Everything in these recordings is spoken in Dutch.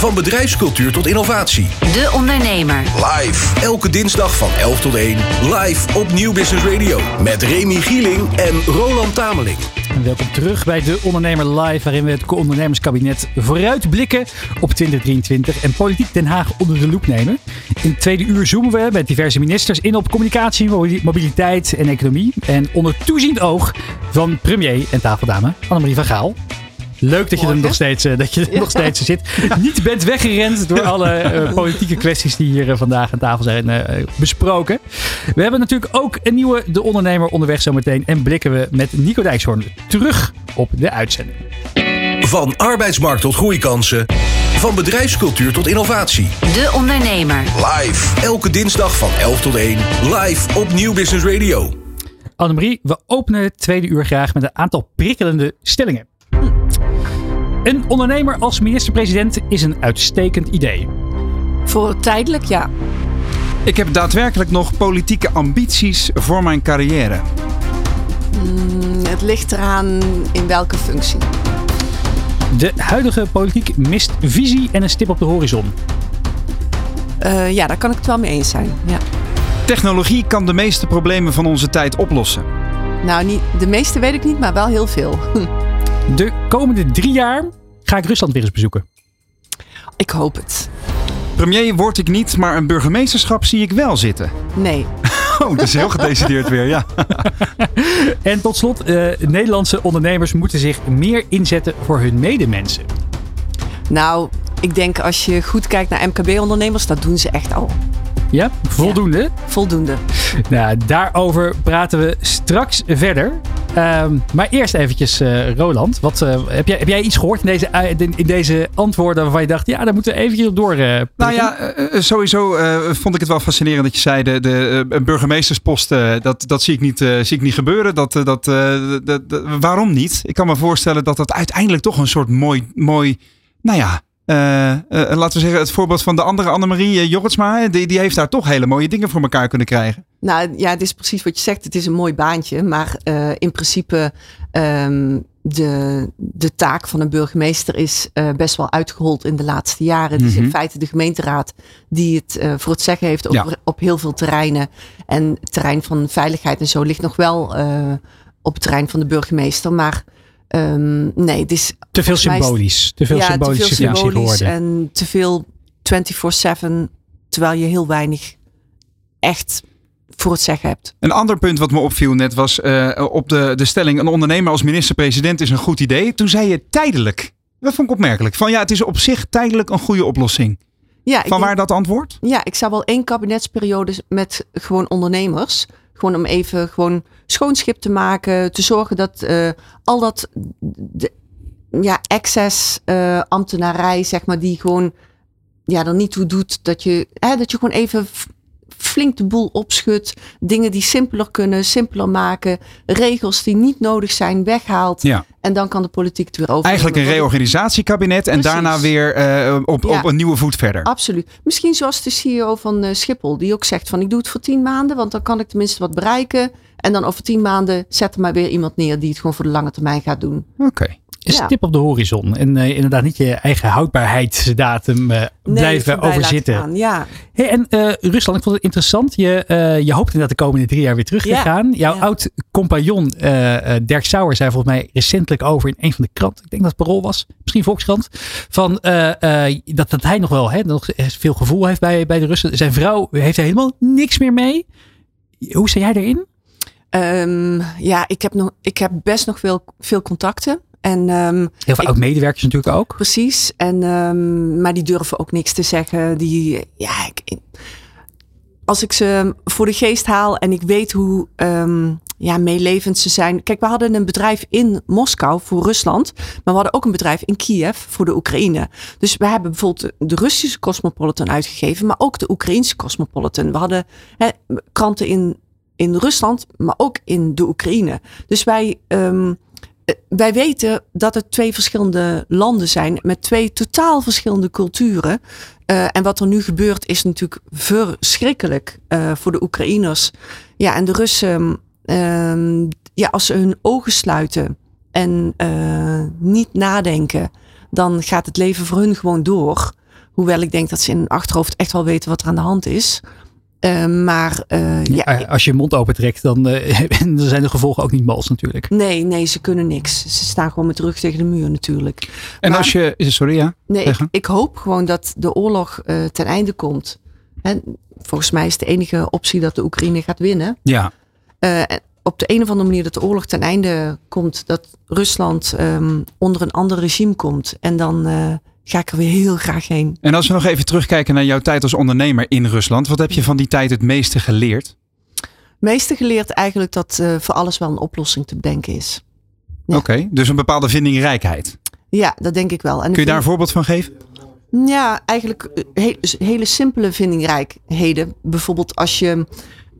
Van bedrijfscultuur tot innovatie. De Ondernemer. Live. Elke dinsdag van 11 tot 1. Live op Nieuw Business Radio. Met Remy Gieling en Roland Tameling. Welkom terug bij De Ondernemer Live, waarin we het ondernemerskabinet vooruitblikken op 2023 en politiek Den Haag onder de loep nemen. In het tweede uur zoomen we met diverse ministers in op communicatie, mobiliteit en economie. En onder toeziend oog van premier en tafeldame Annemarie van Gaal. Leuk dat je er nog steeds, eh, dat je er nog steeds zit. Niet bent weggerend door alle eh, politieke kwesties die hier eh, vandaag aan tafel zijn besproken. We hebben natuurlijk ook een nieuwe De Ondernemer onderweg zometeen. En blikken we met Nico Dijkshoorn terug op de uitzending. Van arbeidsmarkt tot groeikansen. Van bedrijfscultuur tot innovatie. De Ondernemer. Live. Elke dinsdag van 11 tot 1. Live op Nieuw Business Radio. Annemarie, we openen het tweede uur graag met een aantal prikkelende stellingen. Een ondernemer als minister-president is een uitstekend idee. Voor tijdelijk ja. Ik heb daadwerkelijk nog politieke ambities voor mijn carrière. Mm, het ligt eraan in welke functie. De huidige politiek mist visie en een stip op de horizon. Uh, ja, daar kan ik het wel mee eens zijn. Ja. Technologie kan de meeste problemen van onze tijd oplossen. Nou, niet, de meeste weet ik niet, maar wel heel veel. De komende drie jaar ga ik Rusland weer eens bezoeken. Ik hoop het. Premier word ik niet, maar een burgemeesterschap zie ik wel zitten. Nee. Oh, dat is heel gedecideerd weer, ja. en tot slot, uh, Nederlandse ondernemers moeten zich meer inzetten voor hun medemensen. Nou, ik denk als je goed kijkt naar MKB-ondernemers, dat doen ze echt al. Ja, voldoende? voldoende. Nou, daarover praten we straks verder. Ehm, maar eerst eventjes, uh, Roland. Wat, uh, heb, jij, heb jij iets gehoord in deze, uh, in deze antwoorden waarvan je dacht, ja, daar moeten we eventjes op door. nou ja, sowieso vond ik het wel fascinerend dat je zei, de, de burgemeestersposten, dat, dat zie, ik niet, zie ik niet gebeuren. Dat, dat, dat, waarom niet? Ik kan me voorstellen dat dat uiteindelijk toch een soort mooi, mooi nou ja, laten we zeggen, het voorbeeld van de andere Annemarie Jorritsma, die, die heeft daar toch hele mooie dingen voor elkaar kunnen krijgen. Nou ja, het is precies wat je zegt. Het is een mooi baantje, maar in principe um, de, de taak van een burgemeester is uh, best wel uitgehold in de laatste jaren. Het is in mhm. feite de gemeenteraad die het voor het zeggen heeft op, ja. op heel veel terreinen. En het terrein van veiligheid en zo ligt nog wel op het terrein van de burgemeester, maar Um, nee, het is te veel symbolisch. Te veel ja, symbolische te veel symbolisch en te veel 24/7, terwijl je heel weinig echt voor het zeggen hebt. Een ander punt wat me opviel net was uh, op de, de stelling: een ondernemer als minister-president is een goed idee. Toen zei je tijdelijk. Dat vond ik opmerkelijk. Van ja, het is op zich tijdelijk een goede oplossing. Ja, Van waar dat antwoord? Ja, ik zou wel één kabinetsperiode met gewoon ondernemers. Gewoon om even gewoon schoonschip te maken. Te zorgen dat uh, al dat de, ja, excess uh, ambtenarij, zeg maar, die gewoon ja, er niet toe doet dat je, hè, dat je gewoon even flink de boel opschudt. Dingen die simpeler kunnen, simpeler maken. Regels die niet nodig zijn, weghaalt. Ja. En dan kan de politiek het weer over. Eigenlijk een reorganisatiekabinet en daarna weer uh, op, op een nieuwe voet verder. Absoluut. Misschien zoals de CEO van uh, Schiphol, die ook zegt van ik doe het voor tien maanden, want dan kan ik tenminste wat bereiken. En dan over tien maanden zet er maar weer iemand neer die het gewoon voor de lange termijn gaat doen. Oké is ja. tip op de horizon. En uh, inderdaad niet je eigen houdbaarheidsdatum uh, blijven overzitten. ja. Hey, en uh, Rusland, ik vond het interessant. Je, je hoopt inderdaad de komende drie jaar weer terug te gaan. Jouw oud-compagnon Dirk Sauer zei volgens mij recentelijk over in een van de kranten. Ik denk dat het Parool was. Misschien Volkskrant. Van, dat, dat hij nog wel hè, nog veel gevoel heeft bij, bij de Russen. Zijn vrouw heeft er helemaal niks meer mee. Hoe sta jij erin? Um, ja, ik heb, nog, ik heb best nog veel, veel contacten. En, um, Heel veel oud-medewerkers natuurlijk ook. Precies. En, um, maar die durven ook niks te zeggen. Die, ja, ik, als ik ze voor de geest haal en ik weet hoe um, ja, meelevend ze zijn. Kijk, we hadden een bedrijf in Moskou voor Rusland. Maar we hadden ook een bedrijf in Kiev voor de Oekraïne. Dus we hebben bijvoorbeeld de Russische Cosmopolitan uitgegeven. Maar ook de Oekraïnse Cosmopolitan. We hadden hè, kranten in, in Rusland, maar ook in de Oekraïne. Dus wij... Um, wij weten dat het twee verschillende landen zijn met twee totaal verschillende culturen. Uh, en wat er nu gebeurt is natuurlijk verschrikkelijk uh, voor de Oekraïners. Ja, en de Russen, uh, ja, als ze hun ogen sluiten en uh, niet nadenken, dan gaat het leven voor hun gewoon door. Hoewel ik denk dat ze in hun achterhoofd echt wel weten wat er aan de hand is. Uh, maar uh, ja, ja, als je je mond opentrekt, dan, dan zijn de gevolgen ook niet mals natuurlijk. Nee, nee, ze kunnen niks. Ze staan gewoon met de rug tegen de muur natuurlijk. En maar, als je, sorry ja? Nee, ik, ik, hoop gewoon dat de oorlog ten einde komt. En volgens mij is de enige optie dat de Oekraïne gaat winnen. Ja. Op de een of andere manier dat de oorlog ten einde komt, dat Rusland um, onder een ander regime komt. En dan ga ik er weer heel graag heen. En als we nog even terugkijken naar jouw tijd als ondernemer in Rusland, wat heb je van die tijd het meeste geleerd? Het meeste geleerd eigenlijk dat uh, voor alles wel een oplossing te bedenken is. Ja. Oké, okay, dus een bepaalde vindingrijkheid. Ja, dat denk ik wel. En Kun je daar een voorbeeld van geven? Ja, eigenlijk he hele simpele vindingrijkheden. Bijvoorbeeld als je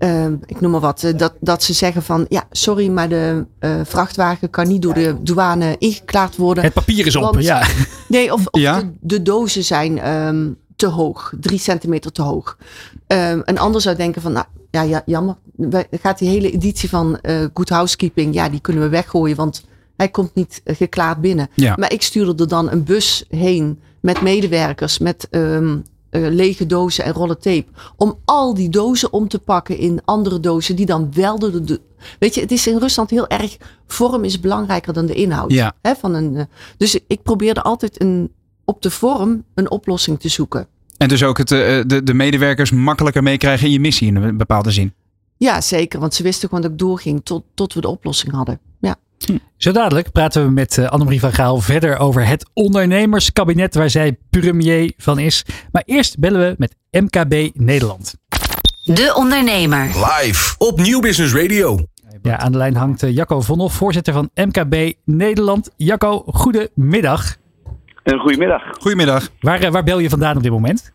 uh, ik noem maar wat, uh, dat, dat ze zeggen van ja, sorry, maar de uh, vrachtwagen kan niet door de douane ingeklaard worden. Het papier is op, ja. Nee, of, of ja? de, de, dozen zijn um, te hoog, drie centimeter te hoog. Um, een ander zou denken van, nou ja, ja jammer, we, gaat die hele editie van Good Housekeeping, ja, die kunnen we weggooien, want hij komt niet geklaard binnen. Ja. Maar ik stuurde er dan een bus heen met medewerkers, met um, uh, lege dozen en rollen tape. Om al die dozen om te pakken in andere dozen die dan wel de, de Weet je, het is in Rusland heel erg. Vorm is belangrijker dan de inhoud. Ja. Hè, van een, uh, dus ik probeerde altijd een, op de vorm een oplossing te zoeken. En dus ook het, uh, de, de medewerkers makkelijker meekrijgen in je missie in een bepaalde zin. Ja, zeker. Want ze wisten gewoon dat ik doorging tot, tot we de oplossing hadden. Ja. Hm. Zo dadelijk praten we met uh, Annemarie van Gaal verder over het ondernemerskabinet waar zij premier van is. Maar eerst bellen we met MKB Nederland. De Ondernemer. Live op Nieuw Business Radio. Ja, aan de lijn hangt uh, Jacco Vonhoff, voorzitter van MKB Nederland. Jacco, goedemiddag. Een goedemiddag. Goedemiddag. Waar, uh, waar bel je vandaan op dit moment?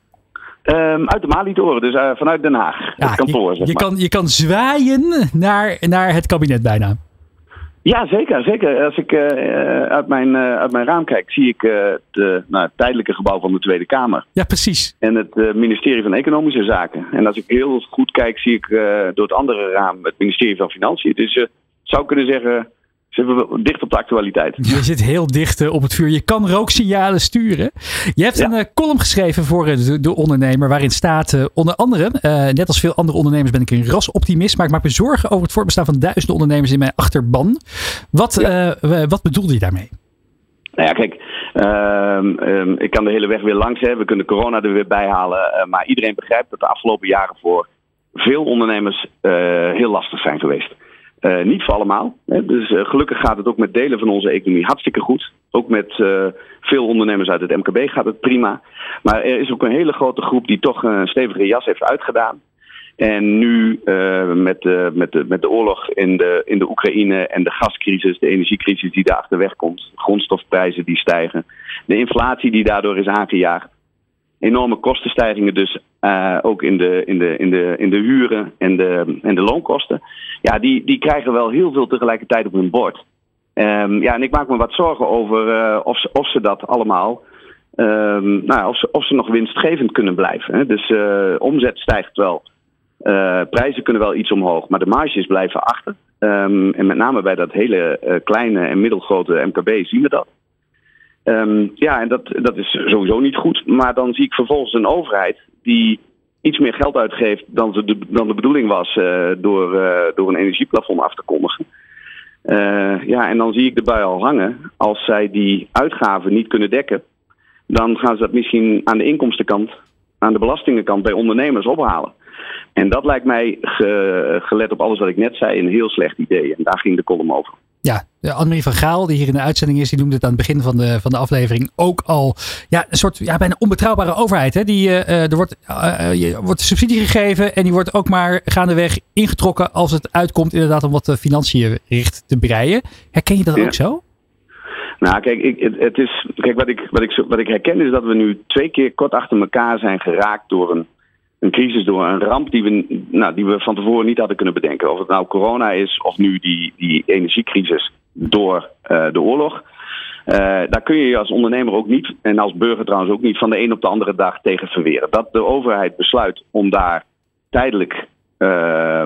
Um, uit de Malitoren, dus uh, vanuit Den Haag. Ja, het kantoor, je, zeg je, maar. kan, je kan zwaaien naar, naar het kabinet bijna. Ja, zeker. zeker. Als ik uh, uit, mijn, uh, uit mijn raam kijk, zie ik uh, het nou, tijdelijke gebouw van de Tweede Kamer. Ja, precies. En het ministerie van Economische Zaken. En als ik heel goed kijk, zie ik door het andere raam het ministerie van Financiën. Dus je zou kunnen zeggen, zitten we dicht op de actualiteit. Je zit heel dicht op het vuur. Je kan rooksignalen sturen. Je hebt ja. een uh, column geschreven voor uh, de, de, ondernemer waarin staat onder andere, net als veel andere ondernemers ben ik een rasoptimist, maar ik maak me zorgen over het voortbestaan van duizenden ondernemers in mijn achterban. Wat, ja. wat bedoelde je daarmee? Nou ja, kijk, um, um, ik kan de hele weg weer langs. Hè. We kunnen corona er weer bij halen. maar iedereen begrijpt dat de afgelopen jaren voor veel ondernemers heel lastig zijn geweest. Uh, niet voor allemaal. Hè. Dus uh, gelukkig gaat het ook met delen van onze economie hartstikke goed. Ook met uh, veel ondernemers uit het MKB gaat het prima. Maar er is ook een hele grote groep die toch een stevige jas heeft uitgedaan. En nu met, de, met, de, met de oorlog in de, in de Oekraïne en de gascrisis, de energiecrisis die daar achterweg komt, grondstofprijzen die stijgen, de inflatie die daardoor is aangejaagd enorme kostenstijgingen dus uh, ook in de, in, de, in, de, in de huren en de, en de loonkosten. Ja, die, die krijgen wel heel veel tegelijkertijd op hun bord. Um, ja, en ik maak me wat zorgen over uh, of, ze, of ze dat allemaal, um, nou, of, ze, of ze nog winstgevend kunnen blijven. Hè. Dus uh, omzet stijgt wel, prijzen kunnen wel iets omhoog, maar de marges blijven achter. Um, en met name bij dat hele kleine en middelgrote MKB zien we dat. Um, ja, en dat, dat is sowieso niet goed. Maar dan zie ik vervolgens een overheid die iets meer geld uitgeeft dan de, dan de bedoeling was uh, door, uh, door een energieplafond af te kondigen. Uh, ja, en dan zie ik de bui al hangen. Als zij die uitgaven niet kunnen dekken, dan gaan ze dat misschien aan de inkomstenkant, aan de belastingenkant bij ondernemers ophalen. En dat lijkt mij, ge, gelet op alles wat ik net zei, een heel slecht idee. En daar ging de column over. Ja, Annemarie van Gaal, die hier in de uitzending is, die noemde het aan het begin van de, van de aflevering ook al. Ja, een soort ja, bijna onbetrouwbare overheid. Hè? Die, uh, er wordt, uh, je wordt subsidie gegeven en die wordt ook maar gaandeweg ingetrokken als het uitkomt inderdaad om wat de financiën richt te breien. Herken je dat Ja. ook zo? Nou, kijk, ik, het, het is, kijk wat, ik, wat, ik, wat ik herken is dat we nu twee keer kort achter elkaar zijn geraakt door een, een crisis, door een ramp die we, nou, die we van tevoren niet hadden kunnen bedenken. Of het nou corona is of nu die, die energiecrisis door uh, de oorlog. Uh, daar kun je je als ondernemer ook niet, en als burger trouwens ook niet, van de een op de andere dag tegen verweren. Dat de overheid besluit om daar tijdelijk uh,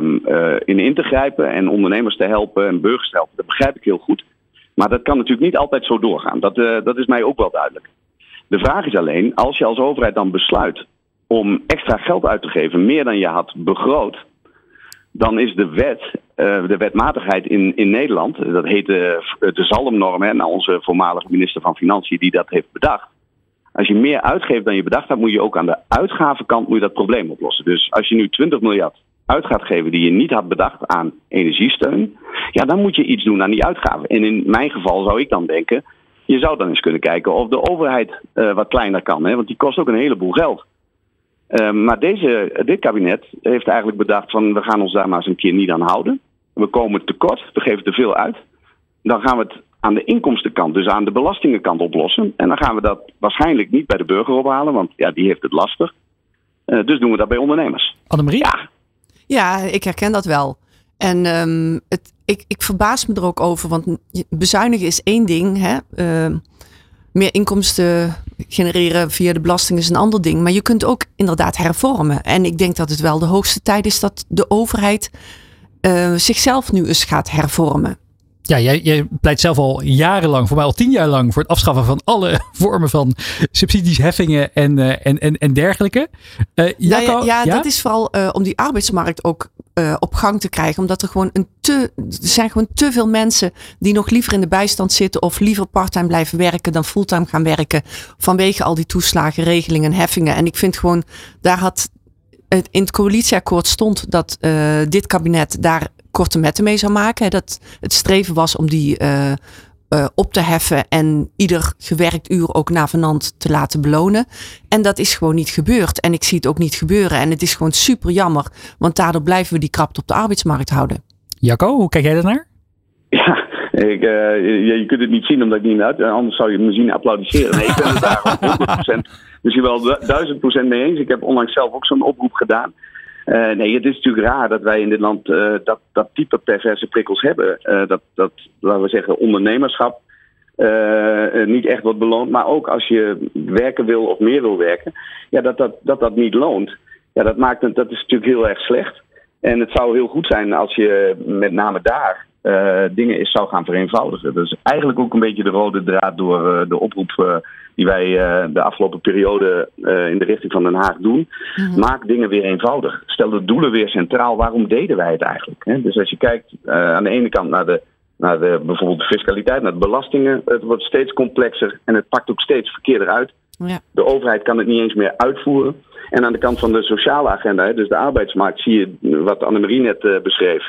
in in te grijpen en ondernemers te helpen en burgers te helpen, dat begrijp ik heel goed. Maar dat kan natuurlijk niet altijd zo doorgaan. Dat, dat is mij ook wel duidelijk. De vraag is alleen, als je als overheid dan besluit om extra geld uit te geven, meer dan je had begroot, dan is de wet, uh, de wetmatigheid in, in Nederland, dat heet de, de Zalmnorm, hè, onze voormalige minister van Financiën die dat heeft bedacht. Als je meer uitgeeft dan je bedacht had, moet je ook aan de uitgavenkant moet dat probleem oplossen. Dus als je nu 20 miljard uit gaat geven die je niet had bedacht aan energiesteun, ja, dan moet je iets doen aan die uitgaven. En in mijn geval zou ik dan denken, je zou dan eens kunnen kijken of de overheid uh, wat kleiner kan, hè, want die kost ook een heleboel geld. Uh, maar deze, dit kabinet heeft eigenlijk bedacht van we gaan ons daar maar eens een keer niet aan houden. We komen tekort, we geven te veel uit. Dan gaan we het aan de inkomstenkant, dus aan de belastingenkant oplossen. En dan gaan we dat waarschijnlijk niet bij de burger ophalen, want ja, die heeft het lastig. Uh, dus doen we dat bij ondernemers. Annemarie? Ja, ja ik herken dat wel. En um, het, ik, ik verbaas me er ook over, want bezuinigen is één ding. Hè? Uh, meer inkomsten genereren via de belasting is een ander ding. Maar je kunt ook inderdaad hervormen. En ik denk dat het wel de hoogste tijd is dat de overheid uh, zichzelf nu eens gaat hervormen. Ja, jij, jij, pleit zelf al jarenlang, voor mij al tien jaar lang, voor het afschaffen van alle vormen van subsidies, heffingen en, uh, en, en, en dergelijke. Uh, Jacco, ja, ja, ja, dat is vooral uh, om die arbeidsmarkt ook op gang te krijgen. Omdat er gewoon een te, er zijn gewoon te veel mensen die nog liever in de bijstand zitten of liever parttime blijven werken dan fulltime gaan werken. Vanwege al die toeslagen, regelingen, heffingen. En ik vind gewoon, daar had het in het coalitieakkoord stond dat dit kabinet daar korte metten mee zou maken. Dat het streven was om die uh, uh, op te heffen en ieder gewerkt uur ook navenant te laten belonen. En dat is gewoon niet gebeurd. En ik zie het ook niet gebeuren. En het is gewoon super jammer, want daardoor blijven we die krapte op de arbeidsmarkt houden. Jacco, hoe kijk jij daarnaar? Ja, ik, uh, je, je, kunt het niet zien omdat ik niet uit. Anders zou je me zien applaudisseren. Nee, ik ben het daar 100%, misschien wel 1000% mee eens. Ik heb onlangs zelf ook zo'n oproep gedaan. Uh, nee, het is natuurlijk raar dat wij in dit land uh, dat, dat type perverse prikkels hebben. Uh, dat, dat, laten we zeggen, ondernemerschap niet echt wordt beloond. Maar ook als je werken wil of meer wil werken, ja, dat, dat, dat dat niet loont. Ja, dat, maakt dat is natuurlijk heel erg slecht. En het zou heel goed zijn als je met name daar dingen is zou gaan vereenvoudigen. Dat is eigenlijk ook een beetje de rode draad door de oproep die wij de afgelopen periode in de richting van Den Haag doen. Mm-hmm. Maak dingen weer eenvoudig. Stel de doelen weer centraal. Waarom deden wij het eigenlijk? Hè? Dus als je kijkt aan de ene kant naar de, naar de bijvoorbeeld de fiscaliteit, naar de belastingen, het wordt steeds complexer en het pakt ook steeds verkeerder uit. Ja. De overheid kan het niet eens meer uitvoeren. En aan de kant van de sociale agenda, dus de arbeidsmarkt, zie je wat Annemarie net beschreef.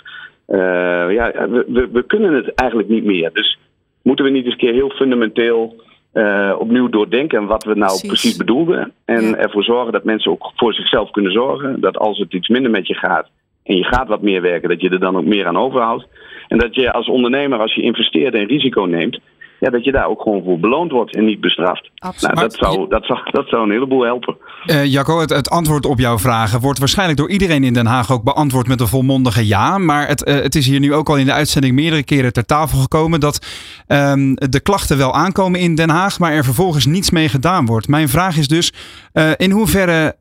Ja, we, we, we kunnen het eigenlijk niet meer. Dus moeten we niet eens een keer heel fundamenteel uh, opnieuw doordenken wat we nou precies, precies bedoelden. En ja. ervoor zorgen dat mensen ook voor zichzelf kunnen zorgen. Dat als het iets minder met je gaat en je gaat wat meer werken, dat je er dan ook meer aan overhoudt. En dat je als ondernemer, als je investeert en risico neemt, ja, dat je daar ook gewoon voor beloond wordt en niet bestraft. Nou, dat, zou, dat, zou, dat zou een heleboel helpen. Uh, Jacco, het, het, antwoord op jouw vragen wordt waarschijnlijk door iedereen in Den Haag ook beantwoord met een volmondige ja. Maar het, uh, het is hier nu ook al in de uitzending meerdere keren ter tafel gekomen dat um, de klachten wel aankomen in Den Haag, maar er vervolgens niets mee gedaan wordt. Mijn vraag is dus, uh, in hoeverre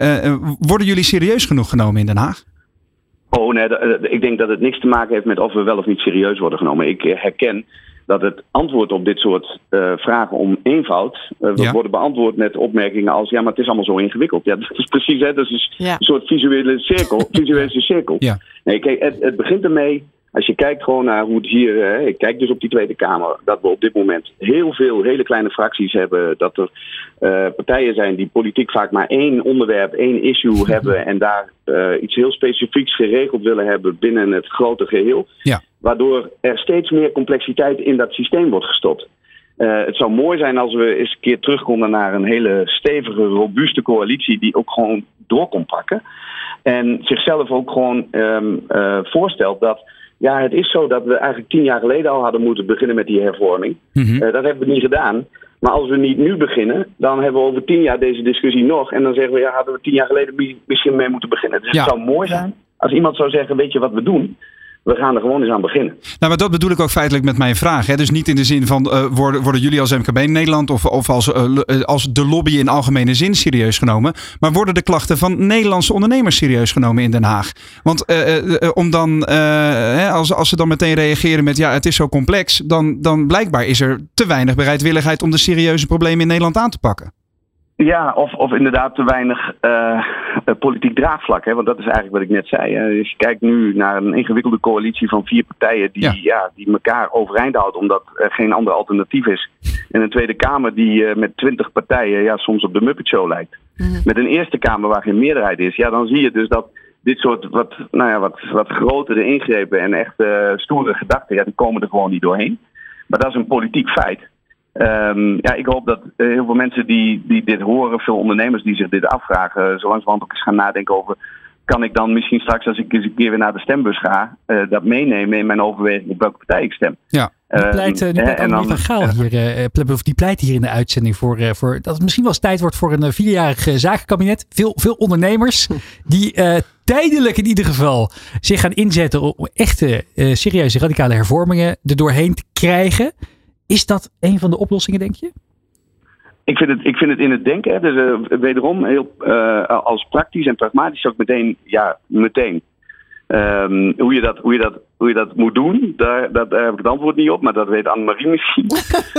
worden jullie serieus genoeg genomen in Den Haag? Oh nee, ik denk dat het niks te maken heeft met of we wel of niet serieus worden genomen. Ik herken dat het antwoord op dit soort uh, vragen om eenvoud uh, ja. worden beantwoord met opmerkingen als ja, maar het is allemaal zo ingewikkeld. Ja, dat is precies hè, dat is ja. een soort visuele cirkel. visuele cirkel. Ja. Nee, kijk, het, het begint ermee. Als je kijkt gewoon naar hoe het hier, hè, ik kijk dus op die Tweede Kamer, dat we op dit moment heel veel hele kleine fracties hebben. Dat er uh, partijen zijn die politiek vaak maar één onderwerp, één issue hebben en daar uh, iets heel specifieks geregeld willen hebben binnen het grote geheel. Ja. Waardoor er steeds meer complexiteit in dat systeem wordt gestopt. Uh, het zou mooi zijn als we eens een keer terug konden naar een hele stevige, robuuste coalitie die ook gewoon door kon pakken. En zichzelf ook gewoon um, uh, voorstelt dat. Ja, het is zo dat we eigenlijk tien jaar geleden al hadden moeten beginnen met die hervorming. Mm-hmm. Uh, dat hebben we niet gedaan. Maar als we niet nu beginnen, dan hebben we over tien jaar deze discussie nog. En dan zeggen we, ja, hadden we tien jaar geleden misschien mee moeten beginnen. Dus ja. het zou mooi zijn als iemand zou zeggen, weet je wat we doen? We gaan er gewoon eens aan beginnen. Nou, maar dat bedoel ik ook feitelijk met mijn vraag. Hè? Dus niet in de zin van uh, worden, worden jullie als MKB in Nederland of, of als, uh, als de lobby in algemene zin serieus genomen. Maar worden de klachten van Nederlandse ondernemers serieus genomen in Den Haag? Want om dan, hè, als, als ze dan meteen reageren met ja, het is zo complex, dan, dan blijkbaar is er te weinig bereidwilligheid om de serieuze problemen in Nederland aan te pakken. Ja, of, of inderdaad te weinig uh, politiek draagvlak. Hè? Want dat is eigenlijk wat ik net zei. Hè? Dus je kijkt nu naar een ingewikkelde coalitie van vier partijen die, ja. die elkaar overeind houden omdat er geen ander alternatief is. En een Tweede Kamer die uh, met twintig partijen ja, soms op de Muppet Show lijkt. Mhm. Met een Eerste Kamer waar geen meerderheid is. Ja, dan zie je dus dat dit soort wat, nou ja, wat, wat grotere ingrepen en echt stoere gedachten, ja, die komen er gewoon niet doorheen. Maar dat is een politiek feit. Um, ja, ik hoop dat uh, heel veel mensen die, die dit horen, veel ondernemers die zich dit afvragen, zo langzamerhand ook eens gaan nadenken over. Kan ik dan misschien straks, als ik eens een keer weer naar de stembus ga, uh, dat meenemen in mijn overweging op welke partij ik stem? Ja. Nu pleit, nu van Gaal hier, uh, die pleit hier in de uitzending voor, voor dat het misschien wel eens tijd wordt voor een vierjarig zakenkabinet. Veel, veel ondernemers die tijdelijk in ieder geval zich gaan inzetten om echte serieuze radicale hervormingen er doorheen te krijgen. Is dat een van de oplossingen, denk je? Ik vind het, ik vind het in het denken, hè, dus uh, wederom heel, uh, als praktisch en pragmatisch ook meteen, ja, meteen. Um, hoe, je dat, hoe, je dat, hoe je dat moet doen, daar, daar heb ik het antwoord niet op, maar dat weet Annemarie misschien.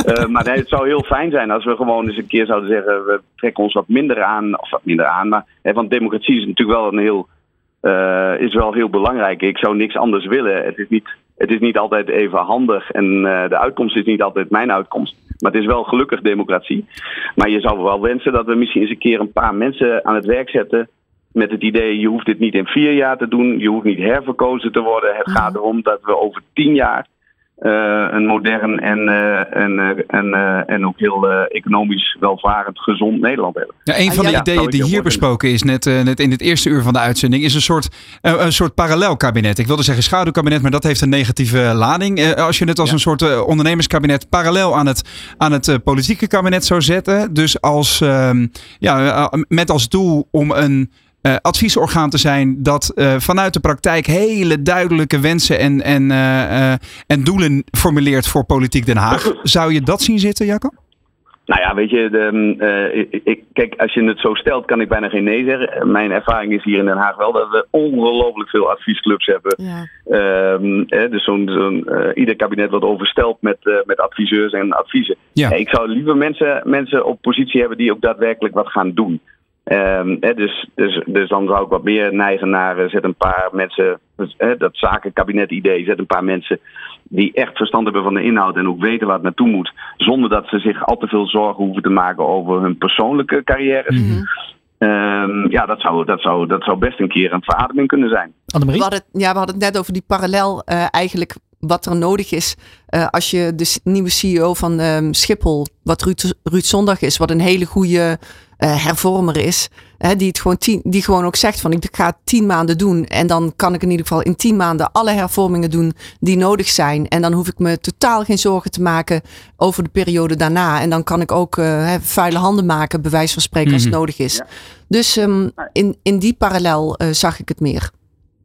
uh, maar nee, het zou heel fijn zijn als we gewoon eens een keer zouden zeggen: we trekken ons wat minder aan, of wat minder aan. Maar, hè, want democratie is natuurlijk wel een heel, is wel heel belangrijk. Ik zou niks anders willen. Het is niet het is niet altijd even handig en uh, de uitkomst is niet altijd mijn uitkomst. Maar het is wel gelukkig democratie. Maar je zou wel wensen dat we misschien eens een keer een paar mensen aan het werk zetten. Met het idee, je hoeft dit niet in vier jaar te doen. Je hoeft niet herverkozen te worden. Het gaat erom dat we over tien jaar een modern en, uh, en, uh, en, en ook heel economisch welvarend, gezond Nederland hebben. Ja, een van de ja, ideeën die hier besproken is, net, net in het eerste uur van de uitzending, is een soort, een soort parallel kabinet. Ik wilde zeggen schaduwkabinet, maar dat heeft een negatieve lading. als je het als ja. een soort ondernemerskabinet parallel aan het, aan het politieke kabinet zou zetten. Dus als, ehm, ja, met als doel om een uh, adviesorgaan te zijn dat uh, vanuit de praktijk hele duidelijke wensen en, en, uh, en doelen formuleert voor Politiek Den Haag. Zou je dat zien zitten, Jacco? Nou ja, weet je, de, ik, kijk, als je het zo stelt, kan ik bijna geen nee zeggen. Mijn ervaring is hier in Den Haag wel dat we ongelooflijk veel adviesclubs hebben. Ja. Um, dus zo'n, zo'n ieder kabinet wordt oversteld met, met adviseurs en adviezen. Ja. ik zou liever mensen, mensen op positie hebben die ook daadwerkelijk wat gaan doen. Um, hè, dus, dus, dus dan zou ik wat meer neigen naar uh, zet een paar mensen, hè, dat zakenkabinet idee, zet een paar mensen die echt verstand hebben van de inhoud en ook weten waar het naartoe moet, zonder dat ze zich al te veel zorgen hoeven te maken over hun persoonlijke carrières. Mm -hmm. Um, ja, dat zou, dat, zou, dat zou best een keer een verademing kunnen zijn. We hadden, ja, we hadden het net over die parallel uh, eigenlijk wat er nodig is uh, als je de nieuwe CEO van um, Schiphol, wat Ruud, Ruud Zondag is, wat een hele goede uh, hervormer is, hè, die, het gewoon tien, die gewoon ook zegt van ik ga tien maanden doen en dan kan ik in ieder geval in tien maanden alle hervormingen doen die nodig zijn en dan hoef ik me totaal geen zorgen te maken over de periode daarna en dan kan ik ook uh, vuile handen maken, bij wijze van spreken als het nodig is. Ja. Dus um, in, in die parallel uh, zag ik het meer.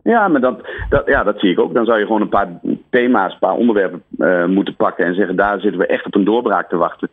Ja, maar dat, dat, ja, dat zie ik ook. Dan zou je gewoon een paar thema's, een paar onderwerpen uh, moeten pakken en zeggen: daar zitten we echt op een doorbraak te wachten.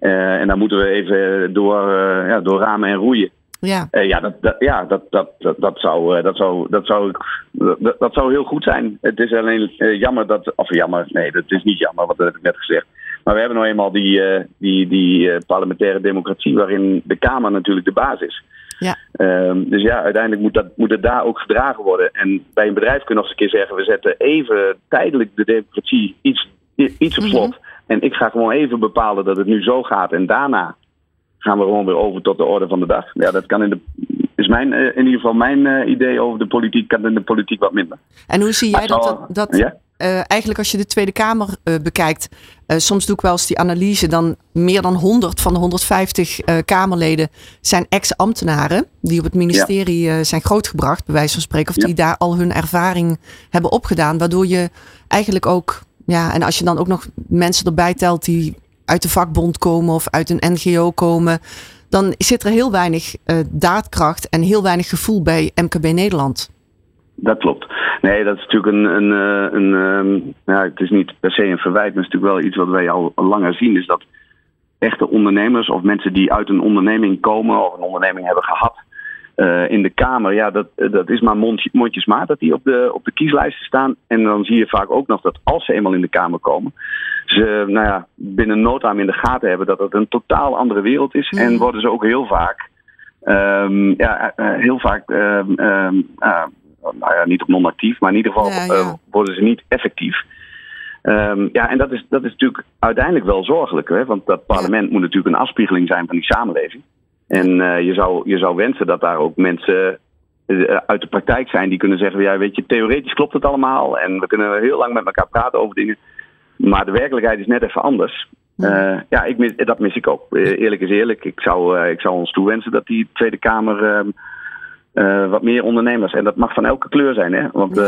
Uh, en daar moeten we even door, uh, ja, door ramen en roeien. Ja, ja, dat, dat, ja dat, dat, dat, dat, zou, dat, zou, dat, zou, dat, dat zou heel goed zijn. Het is alleen jammer dat. Of jammer, nee, dat is niet jammer, wat heb ik net gezegd. Maar we hebben nou eenmaal die, die, die parlementaire democratie, waarin de Kamer natuurlijk de basis is. Ja. Um, dus ja, uiteindelijk moet, dat, moet het daar ook gedragen worden. En bij een bedrijf kun je nog eens een keer zeggen: we zetten even tijdelijk de democratie iets, iets op slot. Mm -hmm. En ik ga gewoon even bepalen dat het nu zo gaat. En daarna gaan we gewoon weer over tot de orde van de dag. Ja, dat kan in de. Is mijn, in ieder geval mijn uh, idee over de politiek, kan in de politiek wat minder. En hoe zie jij dat? dat, dat ja? Uh, eigenlijk als je de Tweede Kamer uh, bekijkt, uh, soms doe ik wel eens die analyse, dan meer dan 100 van de 150 Kamerleden zijn ex-ambtenaren die op het ministerie ja. zijn grootgebracht, bij wijze van spreken, of ja. die daar al hun ervaring hebben opgedaan, waardoor je eigenlijk ook, ja, en als je dan ook nog mensen erbij telt die uit de vakbond komen of uit een NGO komen, dan zit er heel weinig daadkracht en heel weinig gevoel bij MKB Nederland. Dat klopt. Nee, dat is natuurlijk een. een, eh, een, een ja, het is niet per se een verwijt, maar het is natuurlijk wel iets wat wij al langer zien. Is dat echte ondernemers of mensen die uit een onderneming komen of een onderneming hebben gehad. Uh, in de Kamer, ja, dat, dat is maar mondje, mondjesmaat dat die op de, op de kieslijsten staan. En dan zie je vaak ook nog dat als ze eenmaal in de Kamer komen, ze nou ja, binnen noodzaam in de gaten hebben dat het een totaal andere wereld is. En worden ze ook heel vaak, um, ja, uh, heel vaak um, um, uh, nou ja, niet op non-actief, maar in ieder geval Ja, ja. worden ze niet effectief. Um, ja, en dat is, dat is natuurlijk uiteindelijk wel zorgelijk, hè? want dat parlement moet natuurlijk een afspiegeling zijn van die samenleving. En uh, je, zou, je zou wensen dat daar ook mensen uh, uit de praktijk zijn die kunnen zeggen: ja, weet je, theoretisch klopt het allemaal en we kunnen heel lang met elkaar praten over dingen. Maar de werkelijkheid is net even anders. Uh, ja, ik mis, dat mis ik ook. Eerlijk is eerlijk. Ik zou, uh, ik zou ons toewensen dat die Tweede Kamer uh, wat meer ondernemers. En dat mag van elke kleur zijn, hè? Want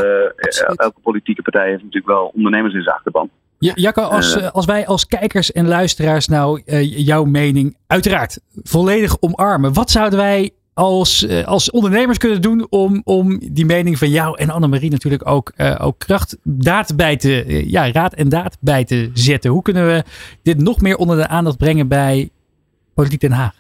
elke politieke partij heeft natuurlijk wel ondernemers in zijn achterban. Ja, Jacco, als, uh, als wij als kijkers en luisteraars nou jouw mening uiteraard volledig omarmen, wat zouden wij als, als ondernemers kunnen doen om, om die mening van jou en Annemarie natuurlijk ook, ook kracht, daad bij te, ja, raad en daad bij te zetten? Hoe kunnen we dit nog meer onder de aandacht brengen bij Politiek Den Haag?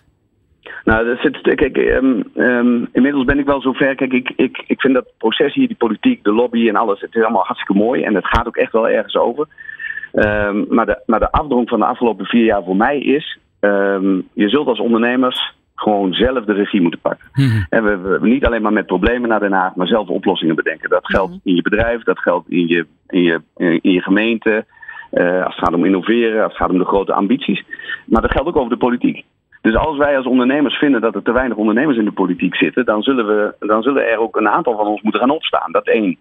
Nou, dat zit, kijk, um, um, inmiddels ben ik wel zover. Kijk, ik, ik, ik vind dat proces hier, die politiek, de lobby en alles, het is allemaal hartstikke mooi. En het gaat ook echt wel ergens over. Um, maar, de, maar de afdronk van de afgelopen vier jaar voor mij is, je zult als ondernemers gewoon zelf de regie moeten pakken. Mm-hmm. En we, we, niet alleen maar met problemen naar Den Haag, maar zelf oplossingen bedenken. Dat geldt mm-hmm. in je bedrijf, dat geldt in je, in je, in je gemeente. Uh, als het gaat om innoveren, als het gaat om de grote ambities. Maar dat geldt ook over de politiek. Dus als wij als ondernemers vinden dat er te weinig ondernemers in de politiek zitten, dan zullen, we, dan zullen er ook een aantal van ons moeten gaan opstaan. Dat één.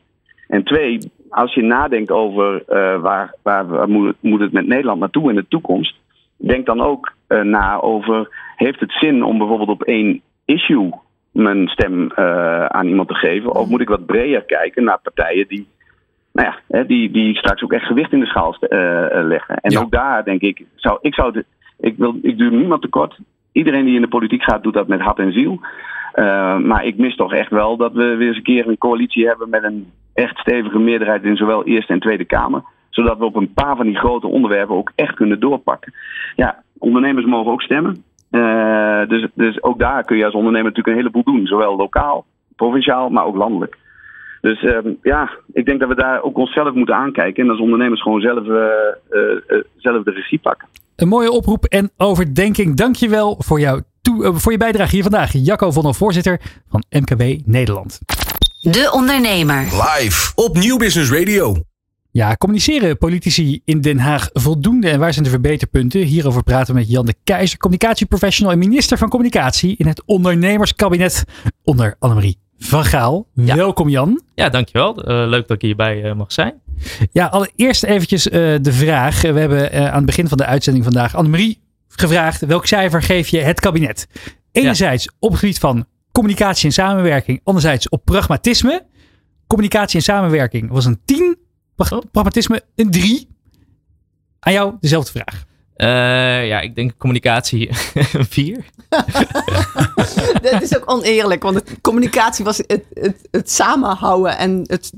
En twee, als je nadenkt over uh, waar, waar, waar moet, moet, het met Nederland naartoe in de toekomst, denk dan ook uh, na over, heeft het zin om bijvoorbeeld op één issue mijn stem uh, aan iemand te geven? Of moet ik wat breder kijken naar partijen die, nou ja, die, die straks ook echt gewicht in de schaal leggen? En ja. ook daar denk ik, zou, ik zou de, ik, wil, ik duur niemand tekort. Iedereen die in de politiek gaat, doet dat met hart en ziel. Uh, maar ik mis toch echt wel dat we weer eens een keer een coalitie hebben met een echt stevige meerderheid in zowel Eerste en Tweede Kamer. Zodat we op een paar van die grote onderwerpen ook echt kunnen doorpakken. Ja, ondernemers mogen ook stemmen. Uh, dus, dus ook daar kun je als ondernemer natuurlijk een heleboel doen. Zowel lokaal, provinciaal, maar ook landelijk. Dus uh, ja, ik denk dat we daar ook onszelf moeten aankijken. En als ondernemers gewoon zelf, uh, zelf de regie pakken. Een mooie oproep en overdenking. Dankjewel voor, jouw toe, voor je bijdrage hier vandaag. Jacco van der voorzitter van MKB Nederland. De Ondernemer. Live op Nieuw Business Radio. Ja, communiceren politici in Den Haag voldoende en waar zijn de verbeterpunten? Hierover praten we met Jan de Keizer, communicatieprofessional en minister van Communicatie in het ondernemerskabinet onder Annemarie van Gaal. Ja. Welkom Jan. Ja, dankjewel. Uh, leuk dat ik hierbij uh, mag zijn. Ja, allereerst eventjes uh, de vraag. We hebben aan het begin van de uitzending vandaag Annemarie gevraagd. Welk cijfer geef je het kabinet? Enerzijds ja. op het gebied van communicatie en samenwerking. Anderzijds op pragmatisme. Communicatie en samenwerking was een 10. Pragmatisme een 3. Aan jou dezelfde vraag. Uh, ja, ik denk communicatie een 4. Dat is ook oneerlijk, want het, communicatie was het, het, het samenhouden en het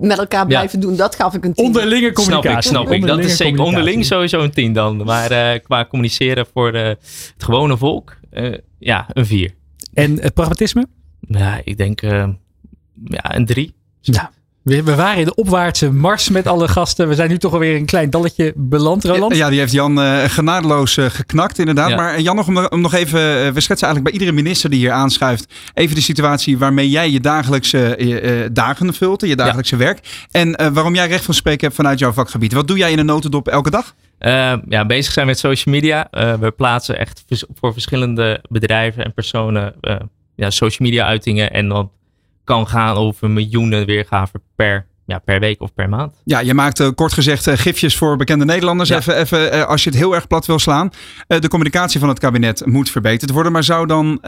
met elkaar blijven ja. doen. Dat gaf ik een 10. Onderlinge communicatie. Snap ik, snap ik. Dat is zeker onderling sowieso een 10 dan. Maar uh, qua communiceren voor uh, het gewone volk, uh, ja, een 4. En het pragmatisme? Ja, ik denk ja, een 3. Ja. We, we waren in de opwaartse mars met alle gasten. We zijn nu toch alweer een klein dalletje beland, Roland. Ja, die heeft Jan uh, genadeloos uh, geknakt, inderdaad. Ja. Maar Jan, nog om, om nog even, uh, we schetsen eigenlijk bij iedere minister die hier aanschuift, even de situatie waarmee jij je dagelijkse dagen vult, je dagelijkse ja. werk. En waarom jij recht van spreken hebt vanuit jouw vakgebied. Wat doe jij in een notendop elke dag? ja, bezig zijn met social media. we plaatsen echt voor verschillende bedrijven en personen ja, social media uitingen. En dan kan gaan over miljoenen weergaven per, ja, per week of per maand. Ja, je maakt uh, kort gezegd uh, gifjes voor bekende Nederlanders. Ja. Even, even uh, als je het heel erg plat wil slaan. de communicatie van het kabinet moet verbeterd worden. Maar zou dan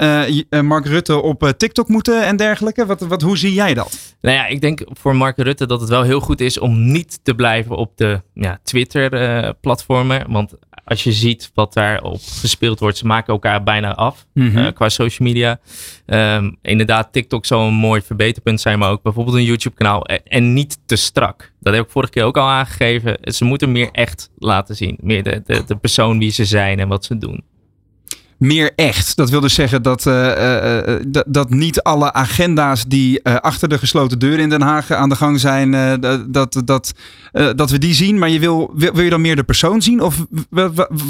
Mark Rutte op TikTok moeten en dergelijke? Wat, wat, hoe zie jij dat? Nou ja, ik denk voor Mark Rutte dat het wel heel goed is om niet te blijven op de ja, Twitter-platformen. Want als je ziet wat daarop gespeeld wordt, ze maken elkaar bijna af Mhm. eh, qua social media. Ehm, inderdaad, TikTok zou een mooi verbeterpunt zijn, maar ook bijvoorbeeld een YouTube-kanaal. En, en niet te strak. Dat heb ik vorige keer ook al aangegeven. Ze moeten meer echt laten zien. Meer de, de, de persoon wie ze zijn en wat ze doen. Meer echt. Dat wil dus zeggen dat, eh, eh, eh, dat, niet alle agenda's die achter de gesloten deuren in Den Haag aan de gang zijn, dat, dat, dat, dat we die zien. Maar je wil, wil, wil je dan meer de persoon zien? Of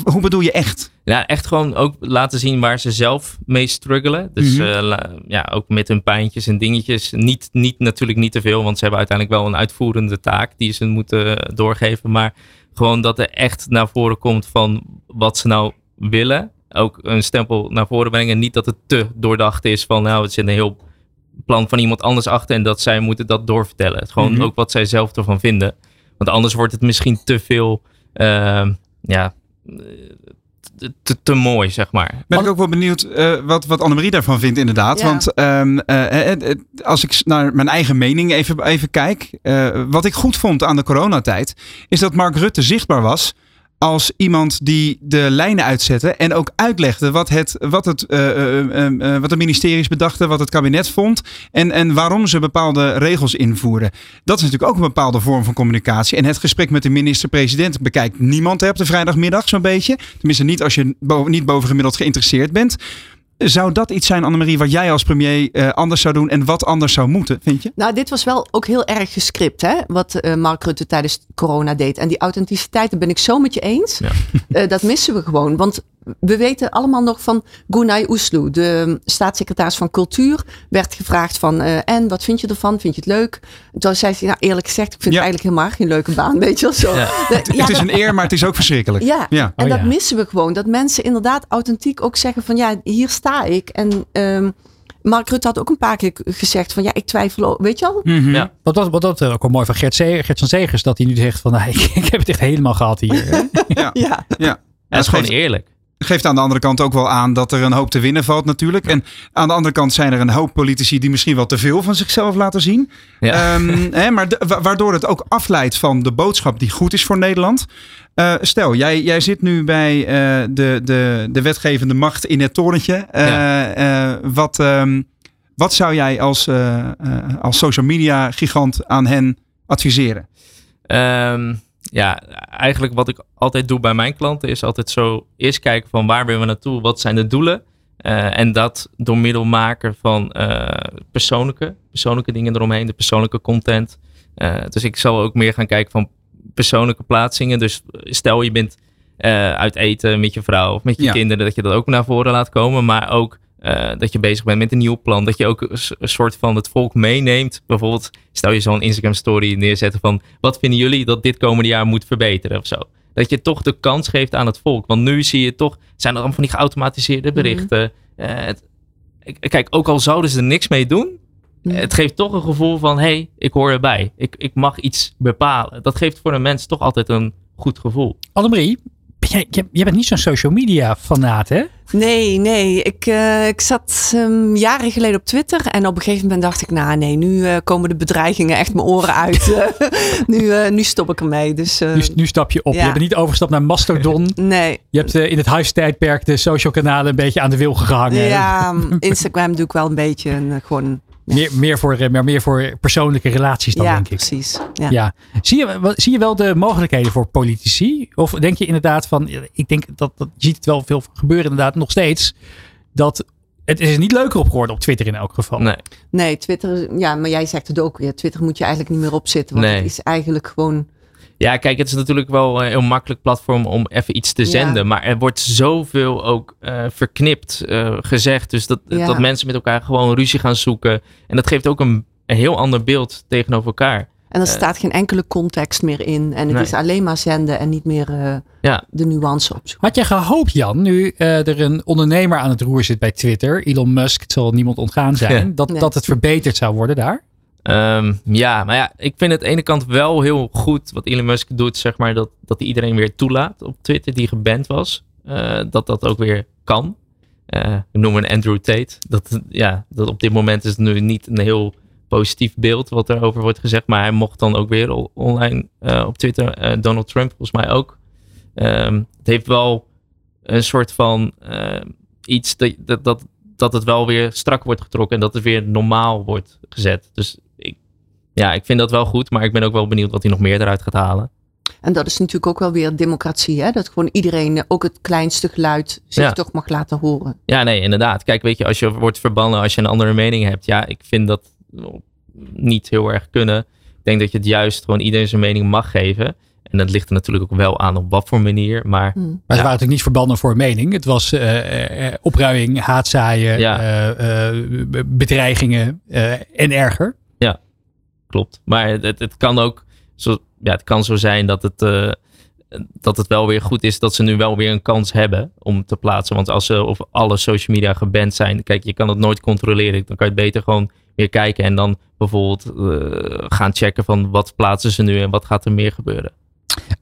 hoe bedoel je echt? Ja, echt gewoon ook laten zien waar ze zelf mee struggelen. Dus Mhm. ja, ook met hun pijntjes en dingetjes. Niet, niet, natuurlijk niet te veel, want ze hebben uiteindelijk wel een uitvoerende taak die ze moeten doorgeven. Maar gewoon dat er echt naar voren komt van wat ze nou willen. Ook een stempel naar voren brengen. Niet dat het te doordacht is van nou, het zit een heel plan van iemand anders achter en dat zij moeten dat doorvertellen. Gewoon Mhm. ook wat zij zelf ervan vinden. Want anders wordt het misschien te veel, ehm, ja, te, te, mooi, zeg maar. Ben ik ook wel benieuwd eh, wat, wat Annemarie daarvan vindt, inderdaad. Ja. Want ehm, eh, eh, als ik naar mijn eigen mening even, even kijk. eh, wat ik goed vond aan de coronatijd. Is dat Mark Rutte zichtbaar was. Als iemand die de lijnen uitzette en ook uitlegde wat het, wat het, eh, eh, eh, wat de ministeries bedachten, wat het kabinet vond en, en waarom ze bepaalde regels invoeren. Dat is natuurlijk ook een bepaalde vorm van communicatie. En het gesprek met de minister-president bekijkt niemand hè, op de vrijdagmiddag zo'n beetje. Tenminste niet als je niet bovengemiddeld geïnteresseerd bent. Zou dat iets zijn, Annemarie, wat jij als premier eh, anders zou doen en wat anders zou moeten, vind je? Nou, dit was wel ook heel erg gescript, hè? Wat eh, Mark Rutte tijdens corona deed. En die authenticiteit, daar ben ik zo met je eens. Ja. Eh, dat missen we gewoon. Want we weten allemaal nog van Gunay Oesloe, de staatssecretaris van Cultuur, werd gevraagd van, eh, en wat vind je ervan? Vind je het leuk? Toen zei hij, nou eerlijk gezegd, ik vind Ja. het eigenlijk helemaal geen leuke baan, weet je wel zo. Ja. De- het is dat- een eer, maar het is ook verschrikkelijk. ja, Ja. en Oh, dat ja. missen we gewoon. Dat mensen inderdaad authentiek ook zeggen van ja, hier sta ik. En ehm, Mark Rutte had ook een paar keer gezegd van ja, ik twijfel, weet je wel? Mhm. Ja. Wat dat, wat dat ook wel mooi van Gert, Ze- Gert van Zegers, dat hij nu zegt van, nou, ik, ik heb het echt helemaal gehad hier. Ja. Ja. Ja. Het is gewoon geeft, eerlijk. Geeft aan de andere kant ook wel aan dat er een hoop te winnen valt natuurlijk. En aan de andere kant zijn er een hoop politici die misschien wel te veel van zichzelf laten zien. Ja. Ehm, hè, maar waardoor het ook afleidt van de boodschap die goed is voor Nederland. Eh, stel, jij, jij zit nu bij eh, de, de, de wetgevende macht in het torentje. Eh, eh, wat, ehm, wat zou jij als, als social media gigant aan hen adviseren? Ehm, ja, eigenlijk wat ik altijd doe bij mijn klanten is altijd zo eerst kijken van waar willen we naartoe, wat zijn de doelen. Eh, en dat door middel maken van eh, persoonlijke, persoonlijke dingen eromheen, de persoonlijke content. Eh, dus ik zal ook meer gaan kijken van persoonlijke plaatsingen. Dus stel je bent uit eten met je vrouw of met je Ja. kinderen, dat je dat ook naar voren laat komen. Maar ook eh, dat je bezig bent met een nieuw plan. Dat je ook een soort van het volk meeneemt. Bijvoorbeeld, stel je zo'n Instagram story neerzetten van wat vinden jullie dat dit komende jaar moet verbeteren of zo. Dat je toch de kans geeft aan het volk. Want nu zie je toch, zijn er allemaal van die geautomatiseerde berichten. Eh, het- kijk, ook al zouden ze er niks mee doen. Mhm. Het geeft toch een gevoel van, hé, hey, ik hoor erbij. Ik, ik mag iets bepalen. Dat geeft voor een mens toch altijd een goed gevoel. Annemarie, jij, bent niet zo'n social media fanaat, hè? Nee, nee. Ik, eh, ik zat ehm, jaren geleden op Twitter en op een gegeven moment dacht ik, nou nee, nu eh, komen de bedreigingen echt mijn oren uit. Nu, eh, nu stop ik ermee. Dus Nu, nu stap je op. ja. Je bent niet overgestapt naar Mastodon. nee. Je hebt in het huistijdperk de social kanalen een beetje aan de wil gehangen. Ja, Instagram doe ik wel een beetje en, gewoon. Meer, meer, voor, eh, maar meer voor persoonlijke relaties dan, ja, denk ik. precies. Ja. Ja. Zie, je, wel- zie je wel de mogelijkheden voor politici? Of denk je inderdaad van, ik denk dat, dat je ziet het wel veel gebeuren inderdaad nog steeds, dat het is er niet leuker op geworden op Twitter in elk geval. Nee. Nee, Twitter, ja, maar jij zegt het ook weer. Twitter moet je eigenlijk niet meer opzitten, want Nee. het is eigenlijk gewoon. Ja, kijk, het is natuurlijk wel een heel makkelijk platform om even iets te Ja. zenden. Maar er wordt zoveel ook eh, verknipt eh, gezegd. Dus dat, Ja. dat mensen met elkaar gewoon ruzie gaan zoeken. En dat geeft ook een, een heel ander beeld tegenover elkaar. En er Eh. staat geen enkele context meer in. En het Nee. is alleen maar zenden en niet meer eh, Ja. de nuance opzoeken. Had jij gehoopt, Jan, nu eh, er een ondernemer aan het roer zit bij Twitter, Elon Musk, het zal niemand ontgaan zijn, Ja. dat, Nee. dat het verbeterd zou worden daar? Ehm, ja, maar ja, ik vind het aan de ene kant wel heel goed wat Elon Musk doet, zeg maar, dat, dat hij iedereen weer toelaat op Twitter die geband was. Eh, dat dat ook weer kan. Eh we noemen Andrew Tate. Dat, ja, dat op dit moment is het nu niet een heel positief beeld wat er over wordt gezegd, maar hij mocht dan ook weer online eh, op Twitter. Donald Trump volgens mij ook. Ehm, het heeft wel een soort van iets dat, dat, dat, het wel weer strak wordt getrokken en dat het weer normaal wordt gezet. Dus ja, ik vind dat wel goed, maar ik ben ook wel benieuwd wat hij nog meer eruit gaat halen. En dat is natuurlijk ook wel weer democratie, hè? Dat gewoon iedereen, eh, ook het kleinste geluid, zich Ja. toch mag laten horen. Ja, nee, inderdaad. Kijk, weet je, als je wordt verbannen als je een andere mening hebt, ja, ik vind dat niet heel erg kunnen. Ik denk dat je het juist gewoon iedereen zijn mening mag geven. En dat ligt er natuurlijk ook wel aan op wat voor manier. Maar Hm. Maar ze waren natuurlijk niet verbannen voor een mening. Het was eh, eh, opruiing, haatzaaien, Ja. eh, eh, bedreigingen eh, en erger. Klopt. Maar het, het kan ook zo, ja, het kan zo zijn dat het, eh, dat het wel weer goed is dat ze nu wel weer een kans hebben om te plaatsen. Want als ze op alle social media geband zijn, kijk, je kan het nooit controleren. Dan kan je het beter gewoon weer kijken en dan bijvoorbeeld eh, gaan checken van wat plaatsen ze nu en wat gaat er meer gebeuren.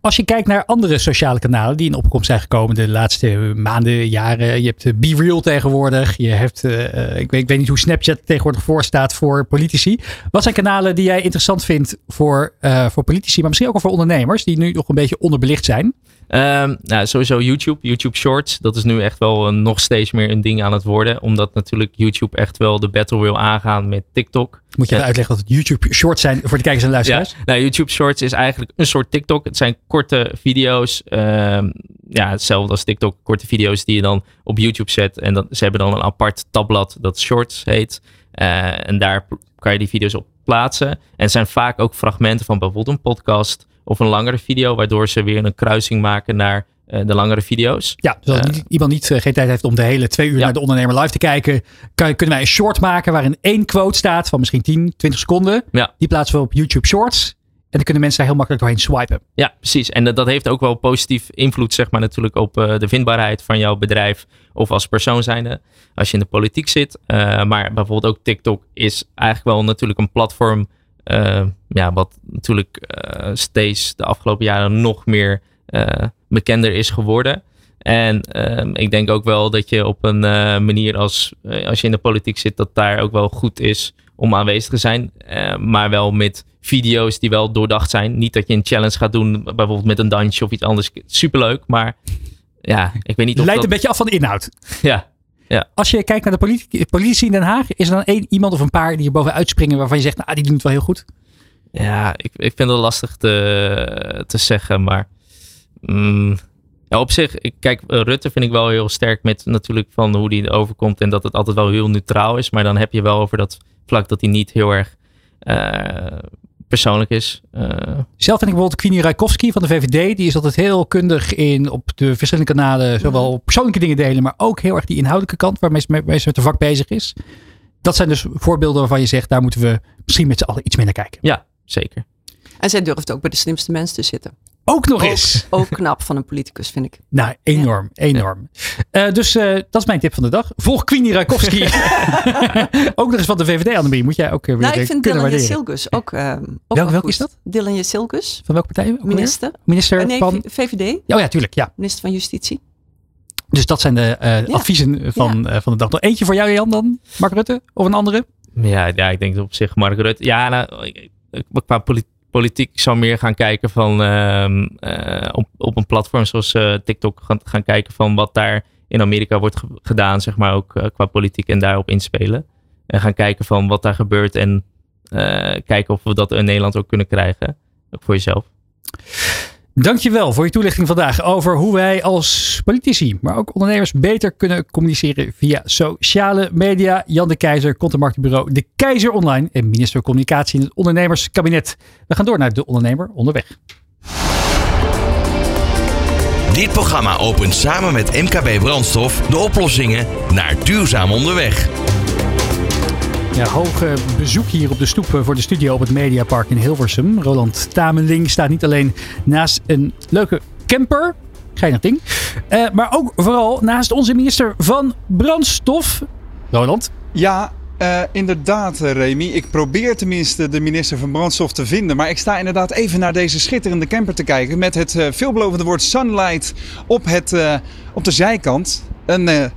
Als je kijkt naar andere sociale kanalen die in opkomst zijn gekomen de laatste maanden, jaren. Je hebt eh, Be Real tegenwoordig. Je hebt, eh, eh, ik, weet, ik weet niet hoe Snapchat tegenwoordig voor staat voor politici. Wat zijn kanalen die jij interessant vindt voor, voor politici, maar misschien ook wel voor ondernemers die nu nog een beetje onderbelicht zijn? Ehm, nou, sowieso YouTube, YouTube Shorts. Dat is nu echt wel eh, nog steeds meer een ding aan het worden. Omdat natuurlijk YouTube echt wel de battle wil aangaan met TikTok. Moet je Ja. even uitleggen wat het YouTube shorts zijn voor de kijkers en Ja, luisteraars? nou, YouTube Shorts is eigenlijk een soort TikTok. Het zijn korte video's. ehm, ja, hetzelfde als TikTok. Korte video's die je dan op YouTube zet. En dan, ze hebben dan een apart tabblad dat Shorts heet. Eh, en daar kan je die video's op plaatsen. En het zijn vaak ook fragmenten van bijvoorbeeld een podcast of een langere video. Waardoor ze weer een kruising maken naar eh, de langere video's. Ja, dus als Eh. iemand niet eh, geen tijd heeft om de hele twee uur Ja. naar de ondernemer live te kijken, kan, kunnen wij een short maken waarin één quote staat van misschien 10, 20 seconden. Ja. Die plaatsen we op YouTube Shorts. En dan kunnen mensen daar heel makkelijk doorheen swipen. Ja, precies. En dat, dat heeft ook wel positief invloed, zeg maar, natuurlijk op de vindbaarheid van jouw bedrijf of als persoon zijnde, als je in de politiek zit. Maar bijvoorbeeld ook TikTok is eigenlijk wel natuurlijk een platform, ja, wat natuurlijk eh, steeds de afgelopen jaren nog meer eh, bekender is geworden. En ehm, ik denk ook wel dat je op een eh, manier als, als je in de politiek zit, dat daar ook wel goed is om aanwezig te zijn. Eh, maar wel met video's die wel doordacht zijn. Niet dat je een challenge gaat doen, bijvoorbeeld met een dansje of iets anders. Superleuk, maar ja, ik weet niet of Leidt dat... een beetje af van de inhoud. Ja, Als je kijkt naar de politici, politici in Den Haag, is er dan één, iemand of een paar die er bovenuit springen waarvan je zegt, nou, die doen het wel heel goed. ja ik, ik vind het lastig te, te zeggen, maar... mm, ja, op zich, ik, kijk, eh, Rutte vind ik wel heel sterk met natuurlijk van hoe die overkomt en dat het altijd wel heel neutraal is. Maar dan heb je wel over dat vlak dat hij niet heel erg eh, persoonlijk is. Eh, Zelf vind ik bijvoorbeeld Queenie Rijkowski van de VVD. Die is altijd heel kundig in op de verschillende kanalen. Zowel persoonlijke dingen delen, maar ook heel erg die inhoudelijke kant waarmee ze, waarmee ze met de vak bezig is. Dat zijn dus voorbeelden waarvan je zegt, daar moeten we misschien met z'n allen iets meer naar kijken. ja, zeker. En zij durft ook bij de slimste mensen te zitten. Ook nog eens. Ook knap van een politicus, vind ik. Nou, enorm, enorm. Eh, dus eh, dat is mijn tip van de dag. Volg Queenie Rijkowski. ook nog eens van de VVD, Annemarie. Moet jij ook eh, weer Nou, ik vind Dylan waarderen. Silgus ook, ook Welk- wel welk is dat? Dylan Jezilgus, Van welke partij? ook minister. Minister nee, van... VVD, Oh ja, tuurlijk. Ja. minister van Justitie. Dus dat zijn de eh, Ja. adviezen van, eh, van de dag. Nog eentje voor jou, Jan, dan? Mark Rutte? Of een andere? Ja, ja, ik denk op zich Mark Rutte. Ja, nou, qua poli- politiek zou meer gaan kijken van ehm, eh, op, op een platform zoals eh, TikTok gaan, gaan kijken van wat daar in Amerika wordt ge- gedaan, zeg maar ook eh, qua politiek en daarop inspelen. En gaan kijken van wat daar gebeurt en kijken of we dat in Nederland ook kunnen krijgen. Ook voor jezelf. Dankjewel voor je toelichting vandaag over hoe wij als politici, maar ook ondernemers beter kunnen communiceren via sociale media. Jan de Keizer, content marketingbureau De Keizer Online en minister Communicatie in het ondernemerskabinet. We gaan door naar de ondernemer onderweg. Dit programma opent samen met MKB Brandstof de oplossingen naar duurzaam onderweg. Ja, hoog eh, bezoek hier op de stoep eh, voor de studio op het Mediapark in Hilversum. Roland Tamenling staat niet alleen naast een leuke camper, geinig ding, eh, maar ook vooral naast onze minister van Brandstof. Roland, Ja, inderdaad, Remy. Ik probeer tenminste de minister van Brandstof te vinden. Maar ik sta inderdaad even naar deze schitterende camper te kijken. Met het veelbelovende woord Sunlight op, het, op de zijkant. Een,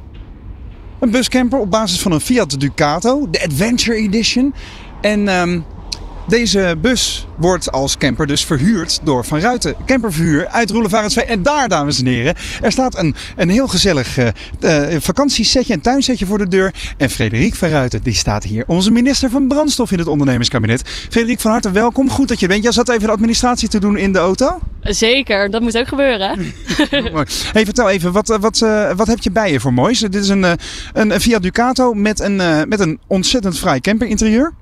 een buscamper op basis van een Fiat Ducato, de Adventure Edition. En ehm, Deze bus wordt als camper dus verhuurd door Van Ruiten. Camperverhuur uit Roelevarensveen. En daar, dames en heren, er staat een, een heel gezellig uh, vakantiesetje, een tuinsetje voor de deur. En Frederik van Ruiten, die staat hier. Onze minister van Brandstof in het ondernemerskabinet. Frederik van harte welkom. Goed dat je bent. Jij zat even de administratie te doen in de auto? Zeker, dat moet ook gebeuren. hey, vertel even, wat, wat, uh, wat heb je bij je voor moois? Dit is een, een Fiat Ducato met een, met een ontzettend fraai camperinterieur.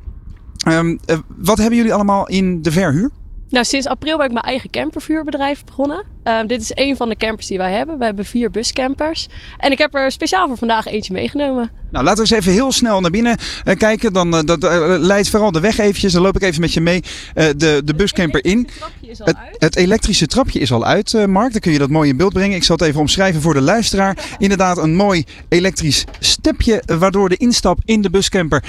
Um, uh, wat hebben jullie allemaal in de verhuur? Nou, sinds april ben ik mijn eigen campervuurbedrijf begonnen. Uh, dit is een van de campers die wij hebben. We hebben vier buscampers. En ik heb er speciaal voor vandaag eentje meegenomen. Nou, laten we eens even heel snel naar binnen uh, kijken. Dan uh, dat, leidt vooral de weg eventjes. Dan loop ik even met je mee de, de buscamper in. Het, het, elektrische trapje is al uit, Mark. Dan kun je dat mooi in beeld brengen. Ik zal het even omschrijven voor de luisteraar. Inderdaad, een mooi elektrisch stepje. Waardoor de instap in de buscamper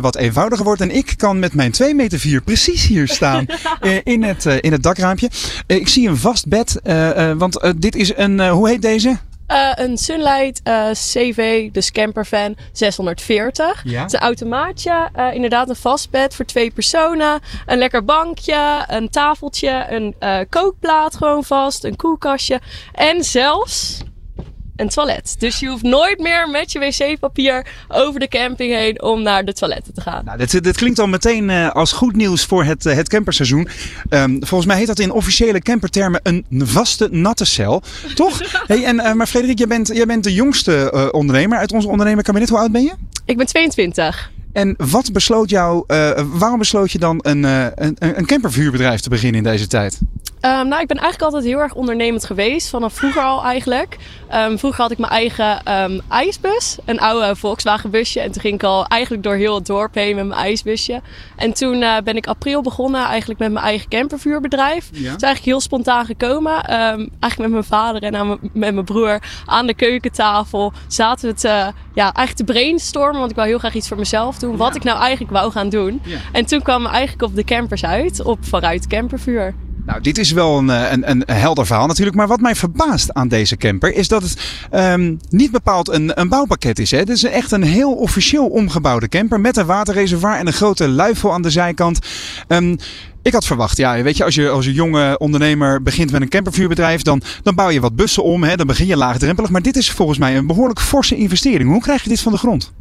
wat eenvoudiger wordt. En ik kan met mijn 2 meter 4 precies hier staan in, het, in het dakraampje. ik zie een vast bed. Want dit is een, hoe heet deze? Uh, een Sunlight uh, CV, dus campervan 640. Ja. Het is een automaatje, uh, inderdaad een vastbed voor twee personen. Een lekker bankje, een tafeltje, een kookplaat gewoon vast, een koelkastje. En zelfs een toilet. Dus je hoeft nooit meer met je wc-papier over de camping heen om naar de toiletten te gaan. Nou, dit, dit klinkt al meteen uh, als goed nieuws voor het, uh, het camperseizoen. Um, volgens mij heet dat in officiële campertermen een vaste natte cel. Toch? hey, en, uh, maar Frederik, jij bent, jij bent de jongste ondernemer uit ons ondernemerkabinet. Hoe oud ben je? Ik ben 22. En wat besloot jou, waarom besloot je dan een, een, een campervuurbedrijf te beginnen in deze tijd? Um, nou, ik ben eigenlijk altijd heel erg ondernemend geweest. Vanaf vroeger al eigenlijk. Um, vroeger had ik mijn eigen um, ijsbus. Een oude Volkswagen busje. En toen ging ik al eigenlijk door heel het dorp heen met mijn ijsbusje. En toen uh, ben ik april begonnen eigenlijk met mijn eigen campervuurbedrijf. Ja. Het is eigenlijk heel spontaan gekomen. eigenlijk met mijn vader en met mijn broer aan de keukentafel zaten we te, uh, ja, eigenlijk te brainstormen. Want ik wou heel graag iets voor mezelf doen. Wat ik nou eigenlijk wou gaan doen. Ja. En toen kwamen we eigenlijk op de campers uit. Op Vanuit Campervuur. Nou, dit is wel een, een, een helder verhaal natuurlijk. Maar wat mij verbaast aan deze camper is dat het um, niet bepaald een, een bouwpakket is. Hè. Het is echt een heel officieel omgebouwde camper met een waterreservoir en een grote luifel aan de zijkant. Um, ik had verwacht, ja, weet je, als je als een jonge ondernemer begint met een campervuurbedrijf, dan, dan bouw je wat bussen om. Hè, dan begin je laagdrempelig. Maar dit is volgens mij een behoorlijk forse investering. Hoe krijg je dit van de grond?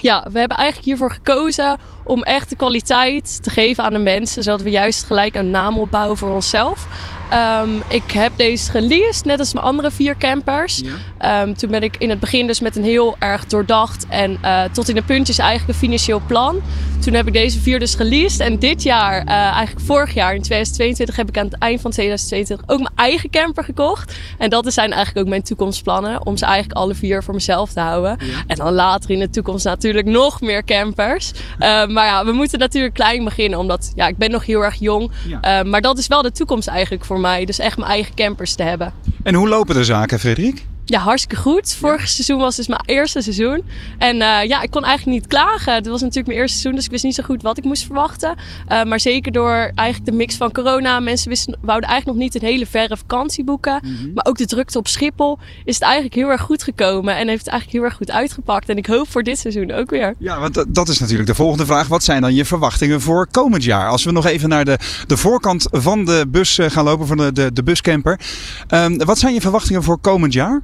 Ja, we hebben eigenlijk hiervoor gekozen om echt de kwaliteit te geven aan de mensen, zodat we juist gelijk een naam opbouwen voor onszelf. Um, ik heb deze geleased, net als mijn andere vier campers. Ja. Um, toen ben ik in het begin dus met een heel erg doordacht en uh, tot in de puntjes eigenlijk een financieel plan. Toen heb ik deze vier dus geleased. En dit jaar, uh, eigenlijk vorig jaar in 2022, heb ik aan het eind van 2022 ook mijn eigen camper gekocht. En dat zijn eigenlijk ook mijn toekomstplannen. Om ze eigenlijk alle vier voor mezelf te houden. Ja. En dan later in de toekomst natuurlijk nog meer campers. Uh, maar ja, we moeten natuurlijk klein beginnen. Omdat ja, ik ben nog heel erg jong. Ja. maar dat is wel de toekomst eigenlijk voor Dus echt mijn eigen campers te hebben. En hoe lopen de zaken, Frederik? Ja, hartstikke goed. Vorig seizoen was dus mijn eerste seizoen. En uh, ja, ik kon eigenlijk niet klagen. Het was natuurlijk mijn eerste seizoen, dus ik wist niet zo goed wat ik moest verwachten. Uh, maar zeker door eigenlijk de mix van corona. Mensen wisten, wouden eigenlijk nog niet een hele verre vakantie boeken. Mm -hmm. Maar ook de drukte op Schiphol is het eigenlijk heel erg goed gekomen. En heeft het eigenlijk heel erg goed uitgepakt. En ik hoop voor dit seizoen ook weer. Ja, want dat is natuurlijk de volgende vraag. Wat zijn dan je verwachtingen voor komend jaar? Als we nog even naar de, de voorkant van de bus uh, gaan lopen, van de, de, de buscamper. Um, wat zijn je verwachtingen voor komend jaar?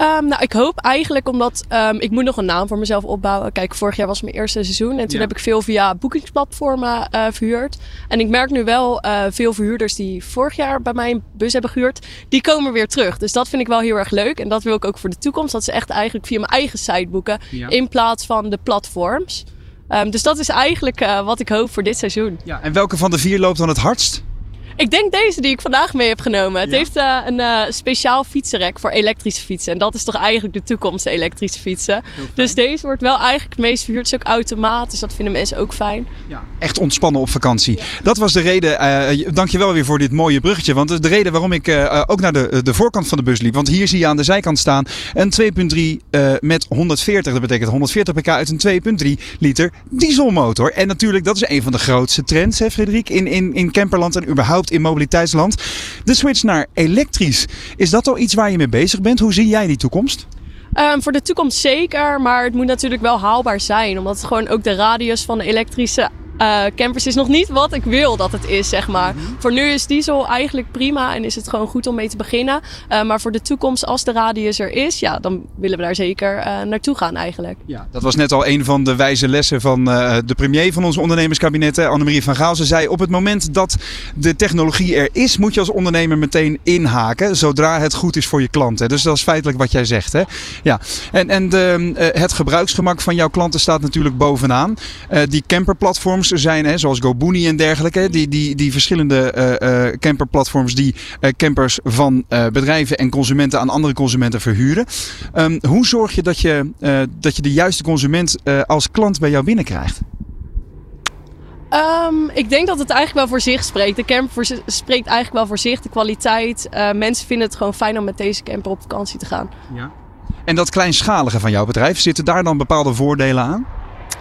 Um, nou, ik hoop eigenlijk omdat um, ik moet nog een naam voor mezelf opbouwen. Kijk, vorig jaar was mijn eerste seizoen en toen ja. heb ik veel via boekingsplatformen uh, verhuurd. En ik merk nu wel uh, veel verhuurders die vorig jaar bij mij een bus hebben gehuurd, die komen weer terug. Dus dat vind ik wel heel erg leuk en dat wil ik ook voor de toekomst. Dat ze echt eigenlijk via mijn eigen site boeken ja. in plaats van de platforms. Um, dus dat is eigenlijk uh, wat ik hoop voor dit seizoen. Ja, en welke van de vier loopt dan het hardst? Ik denk deze die ik vandaag mee heb genomen. Het ja? heeft uh, een uh, speciaal fietsenrek voor elektrische fietsen. En dat is toch eigenlijk de toekomst, de elektrische fietsen. Dus deze wordt wel eigenlijk het meest verhuurd. Het is ook automatisch. Dat vinden mensen ook fijn. Ja, echt ontspannen op vakantie. Ja. Dat was de reden. Uh, dankjewel weer voor dit mooie bruggetje. Want de reden waarom ik ook naar de, de voorkant van de bus liep. Want hier zie je aan de zijkant staan een 2.3 met 140. Dat betekent 140 pk uit een 2.3 liter dieselmotor. En natuurlijk, dat is een van de grootste trends, hè, Frederik, in, in, in camperland en überhaupt in mobiliteitsland. De switch naar elektrisch, is dat al iets waar je mee bezig bent? Hoe zie jij die toekomst? Um, voor de toekomst zeker, maar het moet natuurlijk wel haalbaar zijn. Omdat gewoon ook de radius van de elektrische eh, campers is nog niet wat ik wil dat het is, zeg maar. Voor nu is diesel eigenlijk prima en is het gewoon goed om mee te beginnen. Eh, maar voor de toekomst, als de radius er is, ja, dan willen we daar zeker eh, naartoe gaan eigenlijk. Ja, dat was net al een van de wijze lessen van de premier van ons ondernemerskabinet, Annemarie van Gaal. Ze zei op het moment dat de technologie er is, moet je als ondernemer meteen inhaken, zodra het goed is voor je klanten. Dus dat is feitelijk wat jij zegt. Hè? Ja. En, en de, het gebruiksgemak van jouw klanten staat natuurlijk bovenaan. Die camperplatforms zijn, hè, zoals GoBooney en dergelijke, die, die, die verschillende eh, eh, camperplatforms die eh, campers van eh, bedrijven en consumenten aan andere consumenten verhuren. Ehm, hoe zorg je dat je, eh, dat je de juiste consument eh, als klant bij jou binnenkrijgt? Ehm, ik denk dat het eigenlijk wel voor zich spreekt. De camper voor spreekt eigenlijk wel voor zich. De kwaliteit. Eh, mensen vinden het gewoon fijn om met deze camper op vakantie te gaan. En dat kleinschalige van jouw bedrijf, zitten daar dan bepaalde voordelen aan?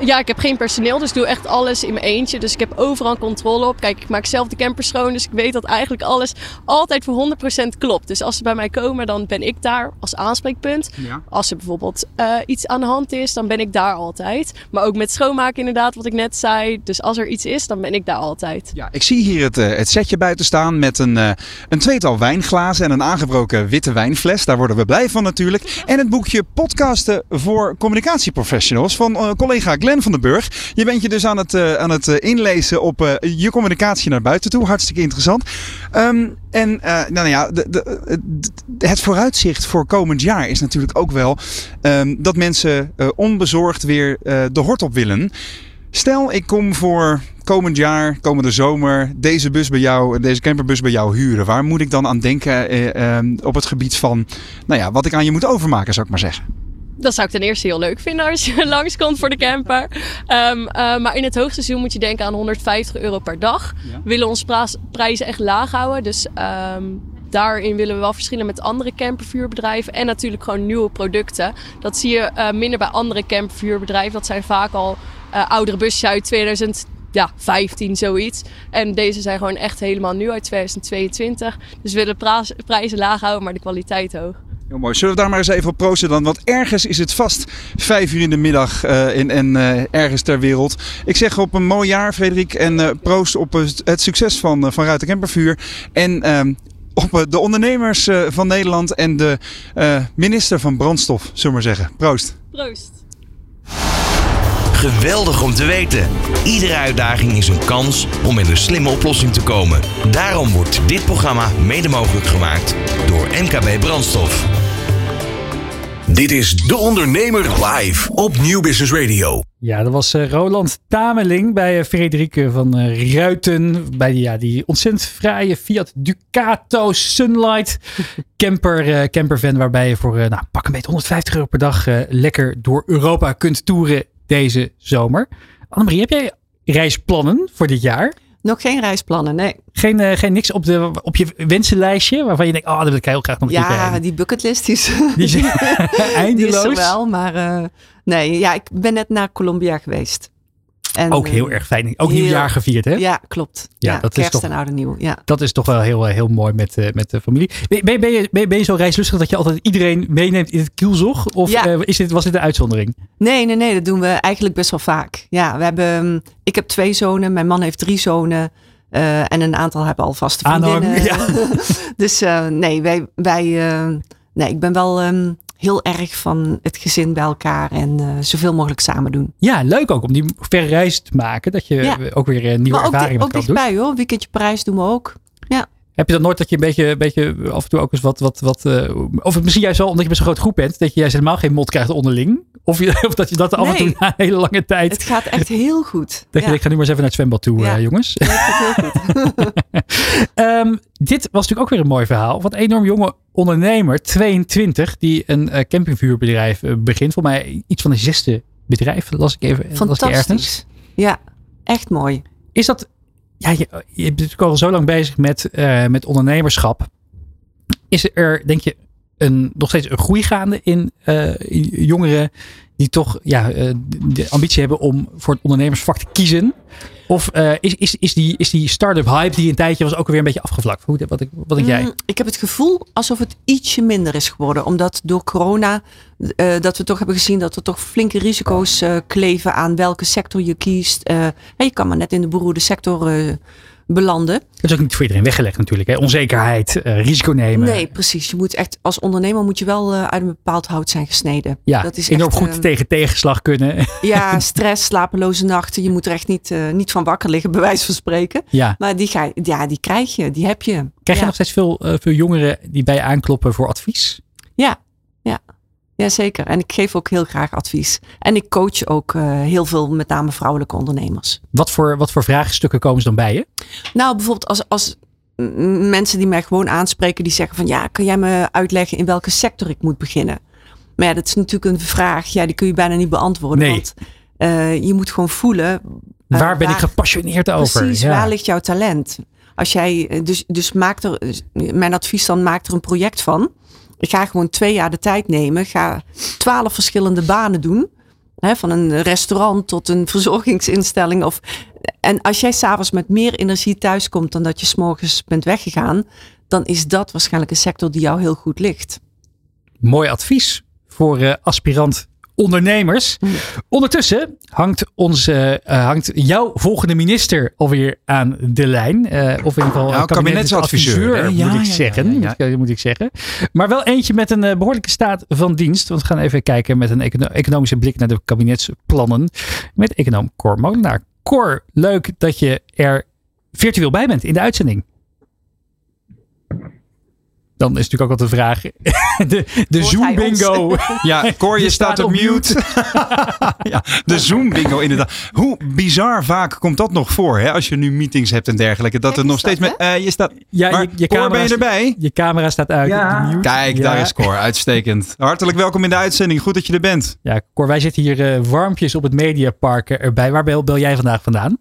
Ja, ik heb geen personeel, dus ik doe echt alles in mijn eentje. Dus ik heb overal controle op. Kijk, ik maak zelf de camper schoon, dus ik weet dat eigenlijk alles altijd voor 100% klopt. Dus als ze bij mij komen, dan ben ik daar als aanspreekpunt. Ja. Als er bijvoorbeeld eh, iets aan de hand is, dan ben ik daar altijd. Maar ook met schoonmaken inderdaad, wat ik net zei. Dus als er iets is, dan ben ik daar altijd. Ja, ik zie hier het, eh, het setje buiten staan met een, eh, een tweetal wijnglazen en een aangebroken witte wijnfles. Daar worden we blij van natuurlijk. En het boekje Podcasten voor Communicatieprofessionals van collega Glenn van den Burg. Je bent je dus aan het, eh, aan het eh, inlezen op eh, je communicatie naar buiten toe. Hartstikke interessant. Em, en eh, nou ja, de, de, het- vooruitzicht voor komend jaar is natuurlijk ook wel ehm, dat mensen onbezorgd weer de hort op willen. Stel, ik kom voor komend jaar, komende zomer, deze bus bij jou, deze camperbus bij jou huren. Waar moet ik dan aan denken eh, ehm, op het gebied van, nou ja, wat ik aan je moet overmaken, zou ik maar zeggen? Dat zou ik ten eerste heel leuk vinden als je langskomt voor de camper. Ehm, eh, maar in het hoogseizoen moet je denken aan 150 euro per dag. We willen onze prijzen echt laag houden. Dus ehm, daarin willen we wel verschillen met andere campervuurbedrijven. En natuurlijk gewoon nieuwe producten. Dat zie je eh, minder bij andere campervuurbedrijven. Dat zijn vaak al eh, oudere busjes uit 2015, zoiets. En deze zijn gewoon echt helemaal nieuw uit 2022. Dus we willen prijzen laag houden, maar de kwaliteit hoog. Heel mooi. Zullen we daar maar eens even op proosten dan? Want ergens is het vast vijf uur in de middag eh, in, en eh, ergens ter wereld. Ik zeg op een mooi jaar, Frederik. En eh, proost op het, succes van, van Ruiten Campervuur. En ehm, op de ondernemers van Nederland en de minister van Brandstof, zullen we maar zeggen. Proost. Proost! Geweldig om te weten. Iedere uitdaging is een kans om met een slimme oplossing te komen. Daarom wordt dit programma mede mogelijk gemaakt door MKB Brandstof. Dit is De Ondernemer live op Nieuw Business Radio. Ja, dat was eh, Roland Tameling bij uh, Frederike van uh, Ruiten. Bij die, ja, die ontzettend fraaie Fiat Ducato Sunlight camper, campervan. Waarbij je voor nou, pak een beetje 150 euro per dag lekker door Europa kunt toeren deze zomer. Annemarie, heb jij reisplannen voor dit jaar? Nog geen reisplannen, nee. Geen, uh, geen niks op, de, op je wensenlijstje waarvan je denkt, oh, dat wil ik heel graag nog een ja, die bucketlist is, die is eindeloos. Die is er wel, maar uh, nee, ja, ik ben net naar Colombia geweest. En, ook heel uh, erg fijn. Ook heel, nieuwjaar gevierd, hè? Ja, klopt. Ja, ja dat kerst is toch, en oude nieuw. Ja. Dat is toch wel heel, heel mooi met, uh, met de familie. Ben, ben, ben, je, ben, je, zo reislustig dat je altijd iedereen meeneemt in het kielzog? Of ja. uh, is dit, was dit een uitzondering? Nee, nee, nee. Dat doen we eigenlijk best wel vaak. Ja, we hebben, ik heb twee zonen. Mijn man heeft drie zonen. Uh, en een aantal hebben al vaste vriendinnen. Aanhang, ja. dus nee, wij, wij nee, ik ben wel um, heel erg van het gezin bij elkaar en uh, zoveel mogelijk samen doen. Ja, leuk ook om die verre reis te maken. Dat je ja. ook weer nieuwe maar ervaringen ook, ook dichtbij hoor. Weekendje Parijs doen we ook. Ja. Heb je dan nooit dat je een beetje, beetje af en toe ook eens wat, wat, wat uh, of misschien juist wel omdat je met zo'n groot groep bent, dat je juist helemaal geen mot krijgt onderling? Of, je, of dat je dat af en toe nee. na een hele lange tijd. Het gaat echt heel goed. Dat ja. ik ga nu maar eens even naar het zwembad toe, ja. uh, jongens. Ja, gaat heel goed. um, dit was natuurlijk ook weer een mooi verhaal. Wat een enorm jonge ondernemer, 22, die een uh, campingvuurbedrijf begint. Voor mij iets van een zesde bedrijf, las ik even. Fantastisch. Las ik ergens. Ja, echt mooi. Is dat ja, je, je bent natuurlijk al zo lang bezig met, uh, met ondernemerschap. Is er, denk je, een, nog steeds een groei gaande in, in jongeren die toch ja, uh, de ambitie hebben om voor het ondernemersvak te kiezen? Of eh, is, is, is die, is die start-up hype die een tijdje was ook alweer een beetje afgevlakt? Wat, wat denk jij? Mm, ik heb het gevoel alsof het ietsje minder is geworden. Omdat door corona eh, dat we toch hebben gezien dat er toch flinke risico's eh, kleven aan welke sector je kiest. Je kan maar net in de beroerde sector belanden. Dat is ook niet voor iedereen weggelegd natuurlijk. Hè? Onzekerheid, eh, risico nemen. Nee, precies. Je moet echt als ondernemer moet je wel eh, uit een bepaald hout zijn gesneden. Ja, dat is enorm echt, goed eh, tegen tegenslag kunnen. Ja, stress, slapeloze nachten. Je moet er echt niet, niet van wakker liggen, bij wijze van spreken. ja. Maar die, ga, ja, die krijg je, die heb je. Krijg je ja. nog steeds veel, veel jongeren die bij je aankloppen voor advies? Ja, ja. Ja, zeker. En ik geef ook heel graag advies. En ik coach ook eh, heel veel, met name vrouwelijke ondernemers. Wat voor, wat voor vraagstukken komen ze dan bij je? Nou, bijvoorbeeld als, als mensen die mij gewoon aanspreken, die zeggen van ja, kan jij me uitleggen in welke sector ik moet beginnen? Maar ja, dat is natuurlijk een vraag, ja, die kun je bijna niet beantwoorden. Nee. Want eh, je moet gewoon voelen. eh, waar ben ik gepassioneerd over? Precies, Ja. waar ligt jouw talent? Als jij, dus, dus maak er, mijn advies dan, maak er een project van. Ik ga gewoon twee jaar de tijd nemen. Ga twaalf verschillende banen doen. Hè, van een restaurant tot een verzorgingsinstelling. Of, en als jij s'avonds met meer energie thuiskomt dan dat je s'morgens bent weggegaan. Dan is dat waarschijnlijk een sector die jou heel goed ligt. Mooi advies voor eh, aspirant ondernemers. Mm. Ondertussen hangt, onze, eh, hangt jouw volgende minister alweer aan de lijn. Eh, of in ieder geval eh, kabinetsadviseur? Ja, moet ik ja, zeggen. ja. Moet, ik- moet ik zeggen. Maar wel eentje met een eh, behoorlijke staat van dienst. Want we gaan even kijken met een econo- economische blik naar de kabinetsplannen. Met econoom Cor Molenaar. Cor, leuk dat je er virtueel bij bent in de uitzending. Dan is natuurlijk ook altijd de vraag. De, de Zoom bingo. Ja, Cor, je, Je staat, staat op mute. ja, de Zoom bingo inderdaad. Hoe bizar vaak komt dat nog voor, hè? Als je nu meetings hebt en dergelijke. Dat het nog steeds met... eh, je staat... Ja, maar je, je, Cor, ben je erbij? je camera staat uit. Ja. mute. Kijk, Ja. daar is Cor. Uitstekend. Hartelijk welkom in de uitzending. Goed dat je er bent. Ja, Cor, wij zitten hier eh, warmpjes op het Mediapark erbij. Waar bel, bel jij vandaag vandaan?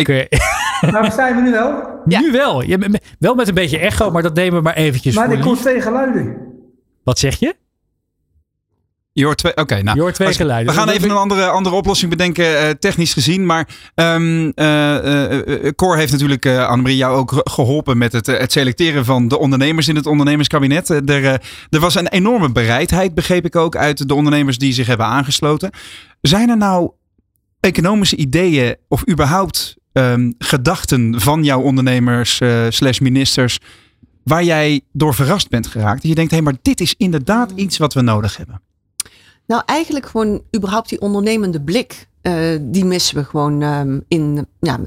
Ik, eh, Maar versta je me nu wel? Nu wel. Je, wel met een beetje echo, maar dat nemen we maar eventjes Maar voor ik hoor lief. twee geluiden. Wat zeg je? Je hoort twee... Oké, nou. Je hoort twee als- geluiden. We gaan even een andere, andere oplossing bedenken, eh, technisch gezien. Maar ehm eh, eh, eh, Cor heeft natuurlijk, eh Annemarie, jou ook geholpen met het, eh, het selecteren van de ondernemers in het ondernemerskabinet. Eh, er, eh, er was een enorme bereidheid, begreep ik ook, uit de ondernemers die zich hebben aangesloten. Zijn er nou economische ideeën of überhaupt ehm, gedachten van jouw ondernemers eh, slash ministers waar jij door verrast bent geraakt? Dat je denkt, hé, maar dit is inderdaad iets wat we nodig hebben. Nou, eigenlijk gewoon überhaupt die ondernemende blik. eh, die missen we gewoon ehm, in. Ja,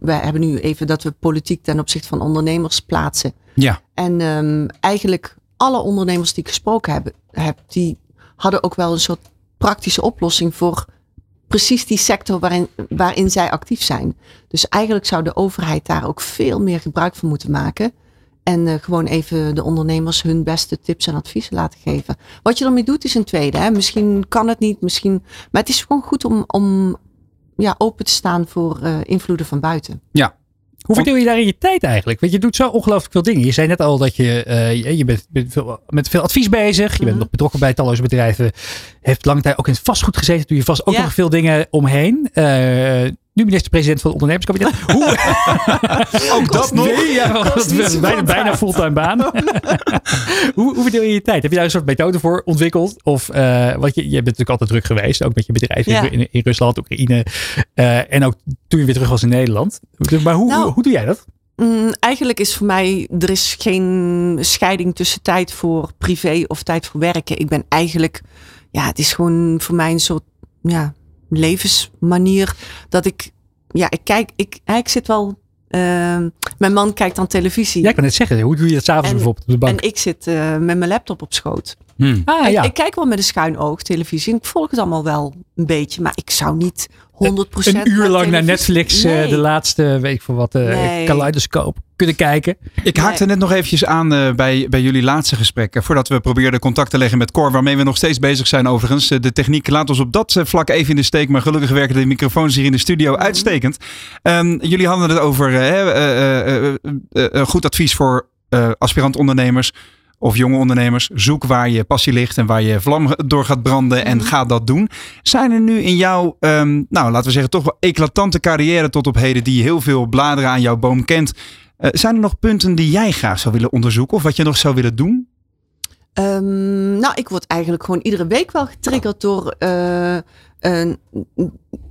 we hebben nu even dat we politiek ten opzichte van ondernemers plaatsen. Ja. En ehm, eigenlijk alle ondernemers die ik gesproken heb, heb, die hadden ook wel een soort praktische oplossing voor precies die sector waarin, waarin zij actief zijn. Dus eigenlijk zou de overheid daar ook veel meer gebruik van moeten maken. En eh, gewoon even de ondernemers hun beste tips en adviezen laten geven. Wat je ermee doet is een tweede. Hè? Misschien kan het niet, misschien. Maar het is gewoon goed om, om ja, open te staan voor eh, invloeden van buiten. Ja. Hoe verdeel je daarin je tijd eigenlijk? Want je doet zo ongelooflijk veel dingen. Je zei net al dat je, eh, je, je bent, bent veel, met veel advies bezig. Je bent Mhm. nog betrokken bij talloze bedrijven. Heeft lange tijd ook in het vastgoed gezeten. Doe je vast ook Ja. nog veel dingen omheen. Eh, nu minister-president van het ondernemerskabinet. Hoe, Ook dat nog? Nee, ja, dat bijna, bijna fulltime baan. hoe, hoe verdeel je je tijd? Heb je daar een soort methode voor ontwikkeld? Of, eh want je, je bent natuurlijk altijd druk geweest. Ook met je bedrijf in- Ja. in, in Rusland, Oekraïne. eh, en ook toen je weer terug was in Nederland. Maar hoe, Nou, hoe, hoe doe jij dat? Mm, eigenlijk is voor mij, er is geen scheiding tussen tijd voor privé of tijd voor werken. Ik ben eigenlijk, ja, het is gewoon voor mij een soort ja, levensmanier dat ik, ja, ik kijk, ik, ik zit wel, ehm, mijn man kijkt dan televisie. Ja, ik kan net zeggen. Hoe doe je dat s'avonds bijvoorbeeld op de bank? En ik zit eh, met mijn laptop op schoot. Hmm. ah, Ik- ja. Ik, kijk wel met een schuin oog televisie. En ik volg het allemaal wel een beetje. Maar ik zou niet 100% een uur lang naar Netflix eh, Nee. de laatste, weet ik voor wat, eh Nee. kaleidoscoop kunnen kijken. Ik haakte net nog eventjes aan eh, bij, bij jullie laatste gesprekken. Voordat we probeerden contact te leggen met Cor. Waarmee we nog steeds bezig zijn overigens. De techniek laat ons op dat vlak even in de steek. Maar gelukkig werken de microfoons hier in de studio Mhm. uitstekend. Ehm, jullie hadden het over eh, goed advies voor eh, aspirant ondernemers. Of jonge ondernemers, zoek waar je passie ligt en waar je vlam door gaat branden en ga dat doen. Zijn er nu in jouw, ehm, nou laten we zeggen, toch wel eclatante carrière tot op heden die heel veel bladeren aan jouw boom kent. eh, zijn er nog punten die jij graag zou willen onderzoeken of wat je nog zou willen doen? Ehm, nou, ik word eigenlijk gewoon iedere week wel getriggerd door, een-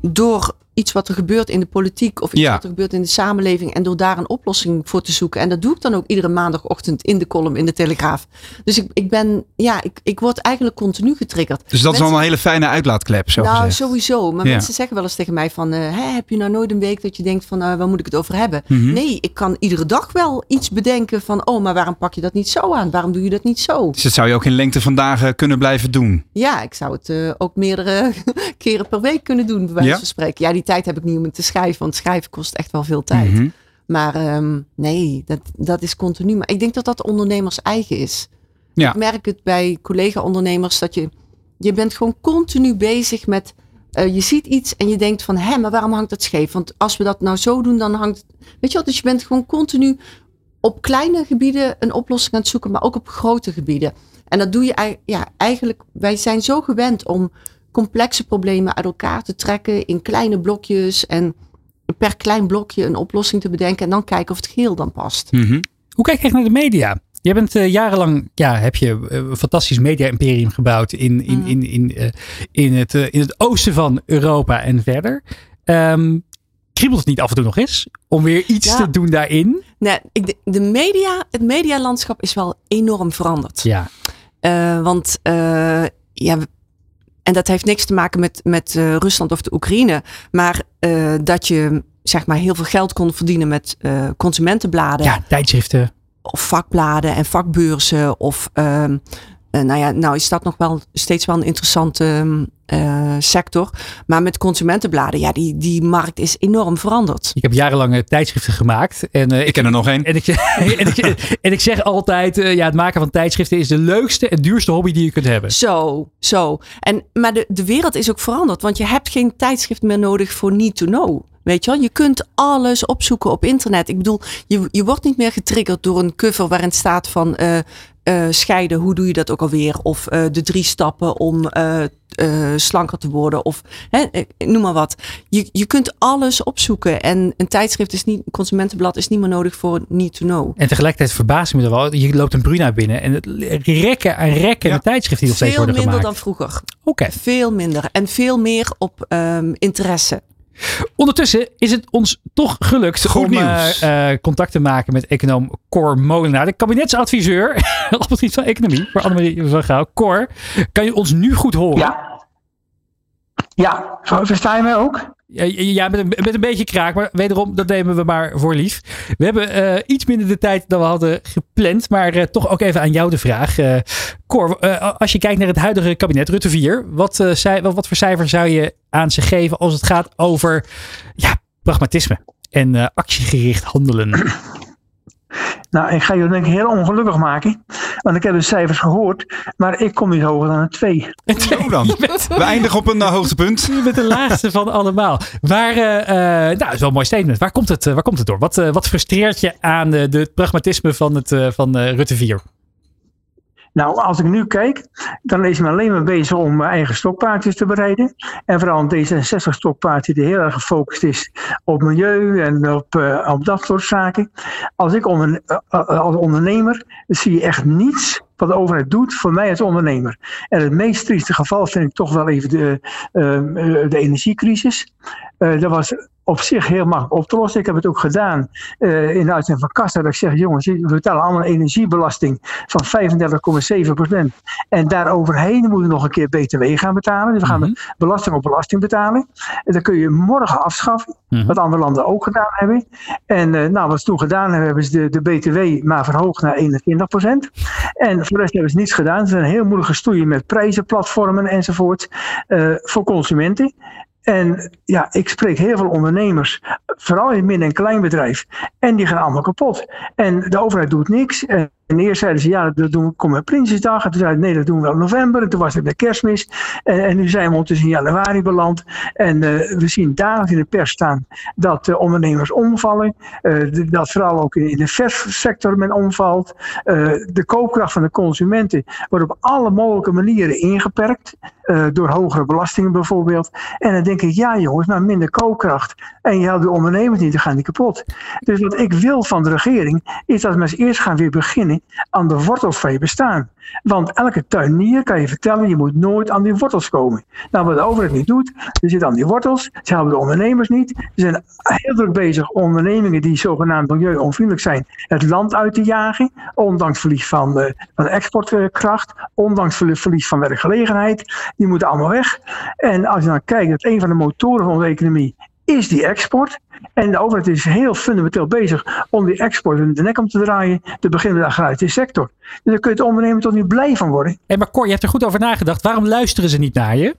door iets wat er gebeurt in de politiek of iets Ja. wat er gebeurt in de samenleving en door daar een oplossing voor te zoeken. En dat doe ik dan ook iedere maandagochtend in de column in de Telegraaf. Dus ik, ik ben, ja, ik, ik word eigenlijk continu getriggerd. Dus dat is wel een hele fijne uitlaatklep, zo nou, gezegd. sowieso. Maar Ja. mensen zeggen wel eens tegen mij van... eh, heb je nou nooit een week dat je denkt van... eh, waar moet ik het over hebben? Mhm. Nee, ik kan iedere dag wel iets bedenken van... oh, maar waarom pak je dat niet zo aan? Waarom doe je dat niet zo? Dus dat zou je ook in lengte van dagen kunnen blijven doen. Ja, ik zou het eh, ook meerdere keren per week kunnen doen, bij wijze Ja? van spreken. Ja, die tijd heb ik niet om het te schrijven, want schrijven kost echt wel veel tijd. Mhm. Maar ehm, nee, dat, dat is continu. Maar ik denk dat dat ondernemers eigen is. Ja. Ik merk het bij collega-ondernemers dat je, je bent gewoon continu bezig met, eh, je ziet iets en je denkt van, hé, maar waarom hangt dat scheef? Want als we dat nou zo doen, dan hangt, weet je wel, dus je bent gewoon continu op kleine gebieden een oplossing aan het zoeken, maar ook op grote gebieden. En dat doe je ja, eigenlijk, wij zijn zo gewend om complexe problemen uit elkaar te trekken in kleine blokjes en per klein blokje een oplossing te bedenken en dan kijken of het geheel dan past. Mhm. Hoe kijk je echt naar de media? Je bent eh, jarenlang, ja, heb je eh, een fantastisch media-imperium gebouwd in, in, in, in, eh, in, het, in het oosten van Europa en verder. Ehm kriebelt het niet af en toe nog eens om weer iets Ja. te doen daarin? Nee, ik, de, media, het medialandschap is wel enorm veranderd. Ja. Want ja, en dat heeft niks te maken met, met eh, Rusland of de Oekraïne. Maar eh, dat je zeg maar heel veel geld kon verdienen met eh, consumentenbladen. ja, tijdschriften. Of vakbladen en vakbeurzen. Of ehm, eh, nou ja, nou is dat nog wel steeds wel een interessante eh, sector. Maar met consumentenbladen, ja, die, die markt is enorm veranderd. Ik heb jarenlang tijdschriften gemaakt. En, eh, Ik ken er nog één. En ik, en, ik, en ik zeg altijd, eh, ja, het maken van tijdschriften is de leukste en duurste hobby die je kunt hebben. Zo, zo. En, maar de, de wereld is ook veranderd. Want je hebt geen tijdschrift meer nodig voor need to know. Weet je wel, je kunt alles opzoeken op internet. Ik bedoel, je, je wordt niet meer getriggerd door een cover waarin staat van eh, eh, scheiden, hoe doe je dat ook alweer? Of eh, de drie stappen om eh, eh, slanker te worden. Of hè, noem maar wat. Je, je kunt alles opzoeken. En een tijdschrift is niet, een consumentenblad is niet meer nodig voor need to know. En tegelijkertijd verbaast me er wel. Je loopt een Bruna binnen en het rekken en rekken de tijdschriften die nog steeds Veel worden minder gemaakt. dan vroeger. Oké. Veel minder. En veel meer op ehm, interesse. Ondertussen is het ons toch gelukt Goed om nieuws. eh, eh, contact te maken met econoom Cor Molenaar, de kabinetsadviseur op het gebied van economie voor Annemarie van Gouw. Cor, kan je ons nu goed horen? Ja. Ja, versta je mij ook? Ja, met, een, met een beetje kraak, maar wederom, dat nemen we maar voor lief. We hebben eh, iets minder de tijd dan we hadden gepland, maar eh, toch ook even aan jou de vraag. Eh Cor, als je kijkt naar het huidige kabinet Rutte 4, wat, wat, wat voor cijfer zou je aan ze geven als het gaat over ja, pragmatisme en actiegericht handelen? Nou, ik ga je denk ik heel ongelukkig maken. Want ik heb de cijfers gehoord. Maar ik kom niet hoger dan een 2. Zo dan. We eindigen op een eh, hoogtepunt. Je bent de laagste van allemaal. Waar, eh, eh, nou, dat is wel een mooi statement. Waar komt het, waar komt het door? Wat, eh, wat frustreert je aan de, het pragmatisme van, het, eh, van eh, Rutte 4? Nou, als ik nu kijk, dan is men alleen maar bezig om mijn eigen stokpaardjes te bereiden. En vooral een D66-stokpaardje die heel erg gefocust is op milieu en op, eh, op dat soort zaken. Als ik eh, eh, als ondernemer zie je echt niets wat de overheid doet voor mij als ondernemer. En het meest trieste geval vind ik toch wel even de, de energiecrisis. Eh, dat was op zich heel makkelijk op te lossen. Ik heb het ook gedaan eh, in de uitzending van Kassa. Dat ik zeg, jongens, we betalen allemaal een energiebelasting van 35,7 procent. En daaroverheen moeten we nog een keer BTW gaan betalen. Dus we gaan de belasting op belasting betalen. En dat kun je morgen afschaffen. Wat andere landen ook gedaan hebben. En eh, nou, wat ze toen gedaan hebben, hebben ze de, de BTW maar verhoogd naar 21 procent. En voor de rest hebben ze niets gedaan. Ze zijn heel moeilijk gestoeien met prijzenplatformen enzovoort. eh, voor consumenten. En ja, ik spreek heel veel ondernemers, vooral in het midden- en kleinbedrijf. En die gaan allemaal kapot. En de overheid doet niks. En En eerst zeiden ze, ja, dat doen we, kom met Prinsjesdag. En toen zeiden nee, dat doen we in november. En toen was het de kerstmis. En, en nu zijn we ondertussen in januari beland. En uh, we zien dagelijks in de pers staan dat uh, ondernemers omvallen. Uh, dat vooral ook in de verssector men omvalt. de koopkracht van de consumenten wordt op alle mogelijke manieren ingeperkt. door hogere belastingen bijvoorbeeld. En dan denk ik, ja jongens, maar minder koopkracht. En je helpt de ondernemers niet, dan gaan die kapot. Dus wat ik wil van de regering, is dat we eerst gaan weer beginnen aan de wortels van je bestaan. Want elke tuinier kan je vertellen, je moet nooit aan die wortels komen. Nou, wat de overheid niet doet, ze zit aan die wortels, ze helpen de ondernemers niet. Ze zijn heel druk bezig ondernemingen die zogenaamd milieuonvriendelijk zijn, het land uit te jagen. Ondanks verlies van, uh, van exportkracht, ondanks verlies van werkgelegenheid. Die moeten allemaal weg. En als je dan kijkt, dat een van de motoren van onze economie is die export. En de overheid is heel fundamenteel bezig om die export de nek om te draaien. Te beginnen met de agrarische sector. Dus daar kun je het ondernemer toch niet blij van worden. Hey, maar Cor, je hebt er goed over nagedacht. Waarom luisteren ze niet naar je?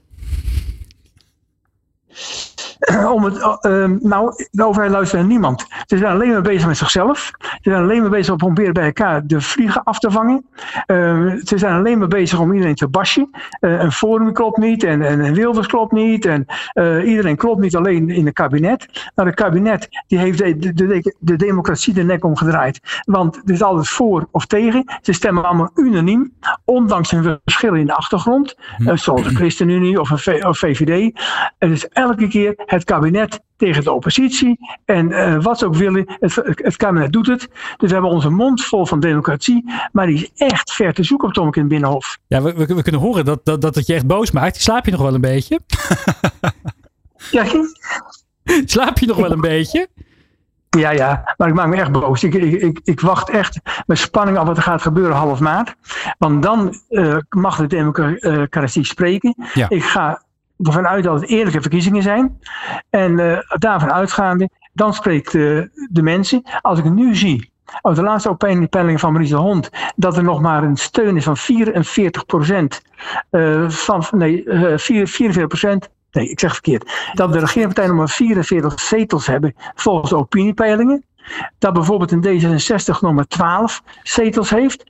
om het, uh, nou, de overheid luistert naar niemand. Ze zijn alleen maar bezig met zichzelf. Ze zijn alleen maar bezig om proberen bij elkaar de vliegen af te vangen. Uh, ze zijn alleen maar bezig om iedereen te bashen. Uh, een forum klopt niet en, en, en Wilders klopt niet. En iedereen klopt niet alleen in het kabinet. Nou, het kabinet die heeft de, de, de, de democratie de nek omgedraaid. Want het is altijd voor of tegen. Ze stemmen allemaal unaniem. Ondanks hun verschillen in de achtergrond. Hm. zoals de ChristenUnie of een of VVD. Het is elke keer het kabinet tegen de oppositie. En uh, wat ze ook willen, het, het, kabinet doet het. Dus we hebben onze mond vol van democratie. Maar die is echt ver te zoeken op Tomk in het Binnenhof. Ja, we, we, we, kunnen horen dat, dat, dat het je echt boos maakt. Slaap je nog wel een beetje? ja, Slaap je nog wel een beetje? Ja, ja, maar ik maak me echt boos. Ik, ik, ik, ik, wacht echt met spanning af wat er gaat gebeuren half maart. Want dan uh, mag de democratie spreken. Ja. Ik ga ervan uit dat het eerlijke verkiezingen zijn. En uh, daarvan uitgaande, dan spreekt uh, de mensen. Als ik nu zie, uit de laatste opiniepeiling van Maurice de Hond, dat er nog maar een steun is van 44 procent. Uh, van, nee, 44 procent. Nee, ik zeg verkeerd. Dat de regeringspartijen nog maar 44 zetels hebben volgens de opiniepeilingen. Dat bijvoorbeeld een D66 nog maar 12 zetels heeft.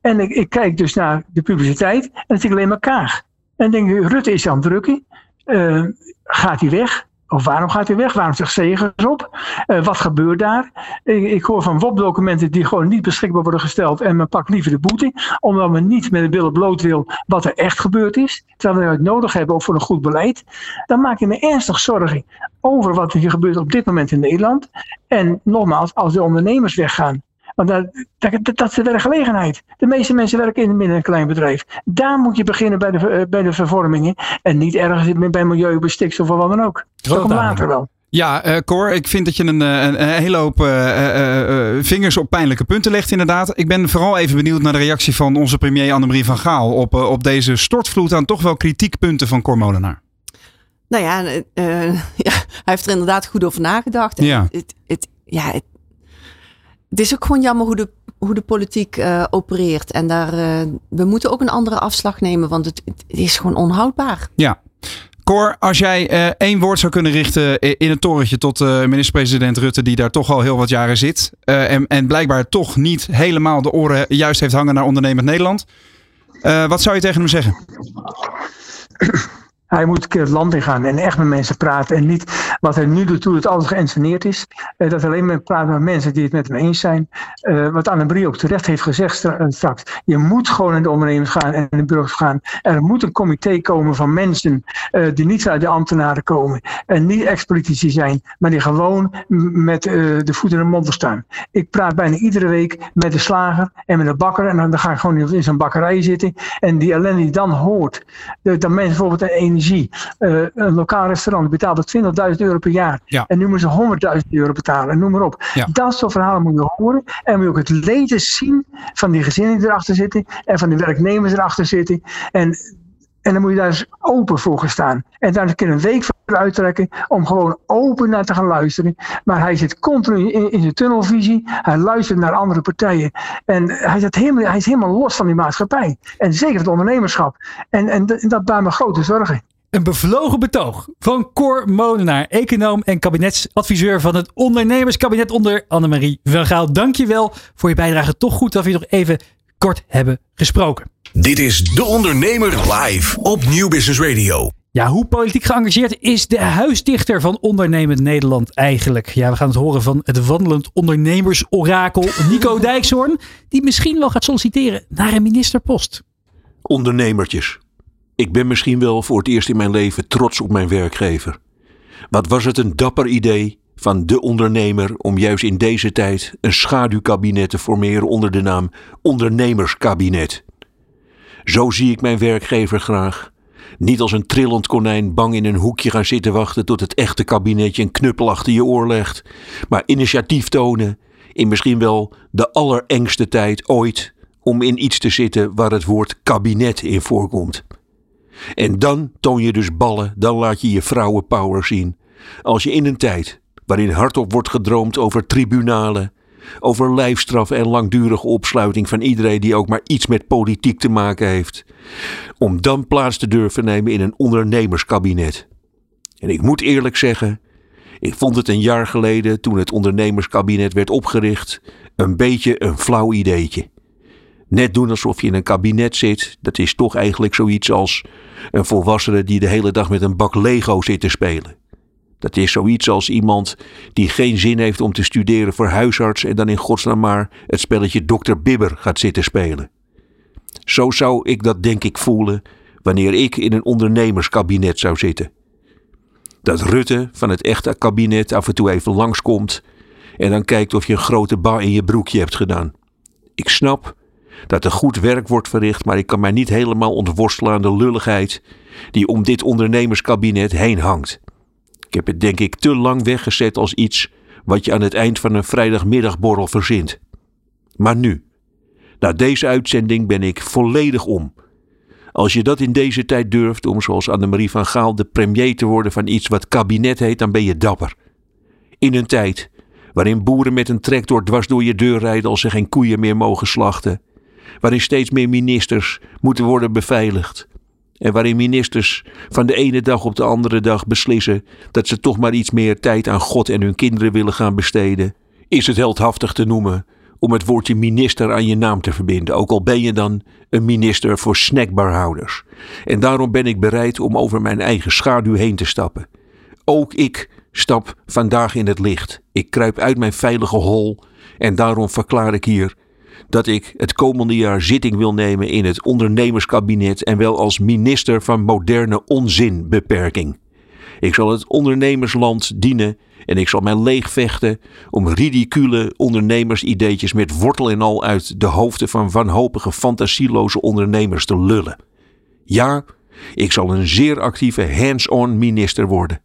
En ik, ik kijk dus naar de publiciteit en zie ik alleen maar Kaag. En denk je, Rutte is aan het drukken. Uh, gaat hij weg? Of waarom gaat hij weg? Waarom zegt Segers op? Uh, wat gebeurt daar? Ik, ik hoor van WOP-documenten die gewoon niet beschikbaar worden gesteld. En men pakt liever de boete. Omdat men niet met de billen bloot wil wat er echt gebeurd is. Terwijl we het nodig hebben ook voor een goed beleid. Dan maak je me ernstig zorgen over wat er hier gebeurt op dit moment in Nederland. En nogmaals, als de ondernemers weggaan. Want dat, dat, dat is de werkgelegenheid. De meeste mensen werken in een midden- en klein bedrijf. Daar moet je beginnen bij de, eh, bij de vervormingen. En niet ergens bij milieu, bij stikstof of wat dan ook. Dat komt later wel. Ja, uh, Cor, ik vind dat je een, eh, een, een hele hoop uh, uh, vingers op pijnlijke punten legt, inderdaad. Ik ben vooral even benieuwd naar de reactie van onze premier Annemarie van Gaal op, op deze stortvloed aan toch wel kritiekpunten van Cor Molenaar. Nou ja, ja, hij heeft er inderdaad goed over nagedacht. Ja. Het, het, ja, het, het is ook gewoon jammer hoe de, hoe de politiek uh, opereert. En daar, uh, we moeten ook een andere afslag nemen, want het, het is gewoon onhoudbaar. Ja. Cor, als jij uh, één woord zou kunnen richten in het torentje tot minister-president Rutte, die daar toch al heel wat jaren zit. en, en blijkbaar toch niet helemaal de oren juist heeft hangen naar ondernemend Nederland. wat zou je tegen hem zeggen? Hij moet een keer het land ingaan en echt met mensen praten. En niet wat hij nu doet, toen het alles geïnsceneerd is. Eh, dat alleen maar praten met mensen die het met hem eens zijn. Uh, wat Annemarie ook terecht heeft gezegd eh, straks. Je moet gewoon in de ondernemers gaan en in de burgers gaan. Er moet een comité komen van mensen uh, die niet uit de ambtenaren komen. En niet ex-politici zijn, maar die gewoon met de voeten in de mond staan. Ik praat bijna iedere week met de slager en met de bakker. En dan ga ik gewoon in zo'n bakkerij zitten. En die ellende die dan hoort. Dat mensen bijvoorbeeld een energie. Uh, een lokaal restaurant betaalt 20.000 euro per jaar. En nu moeten ze 100.000 euro betalen. En noem maar op. Dat soort verhalen moet je horen. En moet je ook het leed zien van die gezinnen die erachter zitten. En van de werknemers erachter zitten. En en dan moet je daar eens open voor gaan staan. En daar een keer een week voor uittrekken om gewoon open naar te gaan luisteren. Maar hij zit continu in, in zijn tunnelvisie. Hij luistert naar andere partijen. En hij, zit helemaal, hij is helemaal los van die maatschappij. En zeker het ondernemerschap. En, en, dat baart me grote zorgen. Een bevlogen betoog van Cor Molenaar, econoom en kabinetsadviseur van het ondernemerskabinet onder Annemarie van Gaal. Dank je wel voor je bijdrage. Toch goed dat we je nog even kort hebben gesproken. Dit is De Ondernemer live op Nieuw Business Radio. Ja, hoe politiek geëngageerd is de huisdichter van ondernemend Nederland eigenlijk? Ja, we gaan het horen van het wandelend ondernemersorakel Nico Dijkshoorn, die misschien wel gaat solliciteren naar een ministerpost. Ondernemertjes. Ik ben misschien wel voor het eerst in mijn leven trots op mijn werkgever. Wat was het een dapper idee van de ondernemer om juist in deze tijd een schaduwkabinet te formeren onder de naam Ondernemerskabinet. Zo zie ik mijn werkgever graag. Niet als een trillend konijn bang in een hoekje gaan zitten wachten tot het echte kabinetje een knuppel achter je oor legt, maar initiatief tonen in misschien wel de allerengste tijd ooit om in iets te zitten waar het woord kabinet in voorkomt. En dan toon je dus ballen, dan laat je je vrouwenpower zien. Als je in een tijd waarin hardop wordt gedroomd over tribunalen, over lijfstraf en langdurige opsluiting van iedereen die ook maar iets met politiek te maken heeft, om dan plaats te durven nemen in een ondernemerskabinet. En ik moet eerlijk zeggen, ik vond het een jaar geleden, toen het ondernemerskabinet werd opgericht, een beetje een flauw ideetje. Net doen alsof je in een kabinet zit, dat is toch eigenlijk zoiets als een volwassene die de hele dag met een bak Lego zit te spelen. Dat is zoiets als iemand die geen zin heeft om te studeren voor huisarts en dan in godsnaam maar het spelletje Dr. Bibber gaat zitten spelen. Zo zou ik dat denk ik voelen wanneer ik in een ondernemerskabinet zou zitten. Dat Rutte van het echte kabinet af en toe even langskomt en dan kijkt of je een grote ba in je broekje hebt gedaan. Ik snap dat er goed werk wordt verricht, maar ik kan mij niet helemaal ontworstelen aan de lulligheid die om dit ondernemerskabinet heen hangt. Heb het denk ik te lang weggezet als iets wat je aan het eind van een vrijdagmiddagborrel verzint. Maar nu, na deze uitzending ben ik volledig om. Als je dat in deze tijd durft om zoals Annemarie van Gaal de premier te worden van iets wat kabinet heet, dan ben je dapper. In een tijd waarin boeren met een tractor dwars door je deur rijden als ze geen koeien meer mogen slachten, waarin steeds meer ministers moeten worden beveiligd. En waarin ministers van de ene dag op de andere dag beslissen dat ze toch maar iets meer tijd aan God en hun kinderen willen gaan besteden, is het heldhaftig te noemen om het woordje minister aan je naam te verbinden, ook al ben je dan een minister voor snackbarhouders. En daarom ben ik bereid om over mijn eigen schaduw heen te stappen. Ook ik stap vandaag in het licht. Ik kruip uit mijn veilige hol en daarom verklaar ik hier dat ik het komende jaar zitting wil nemen in het ondernemerskabinet en wel als minister van moderne onzinbeperking. Ik zal het ondernemersland dienen en ik zal mij leegvechten om ridicule ondernemersideetjes met wortel en al uit de hoofden van wanhopige fantasieloze ondernemers te lullen. Ja, ik zal een zeer actieve hands-on minister worden.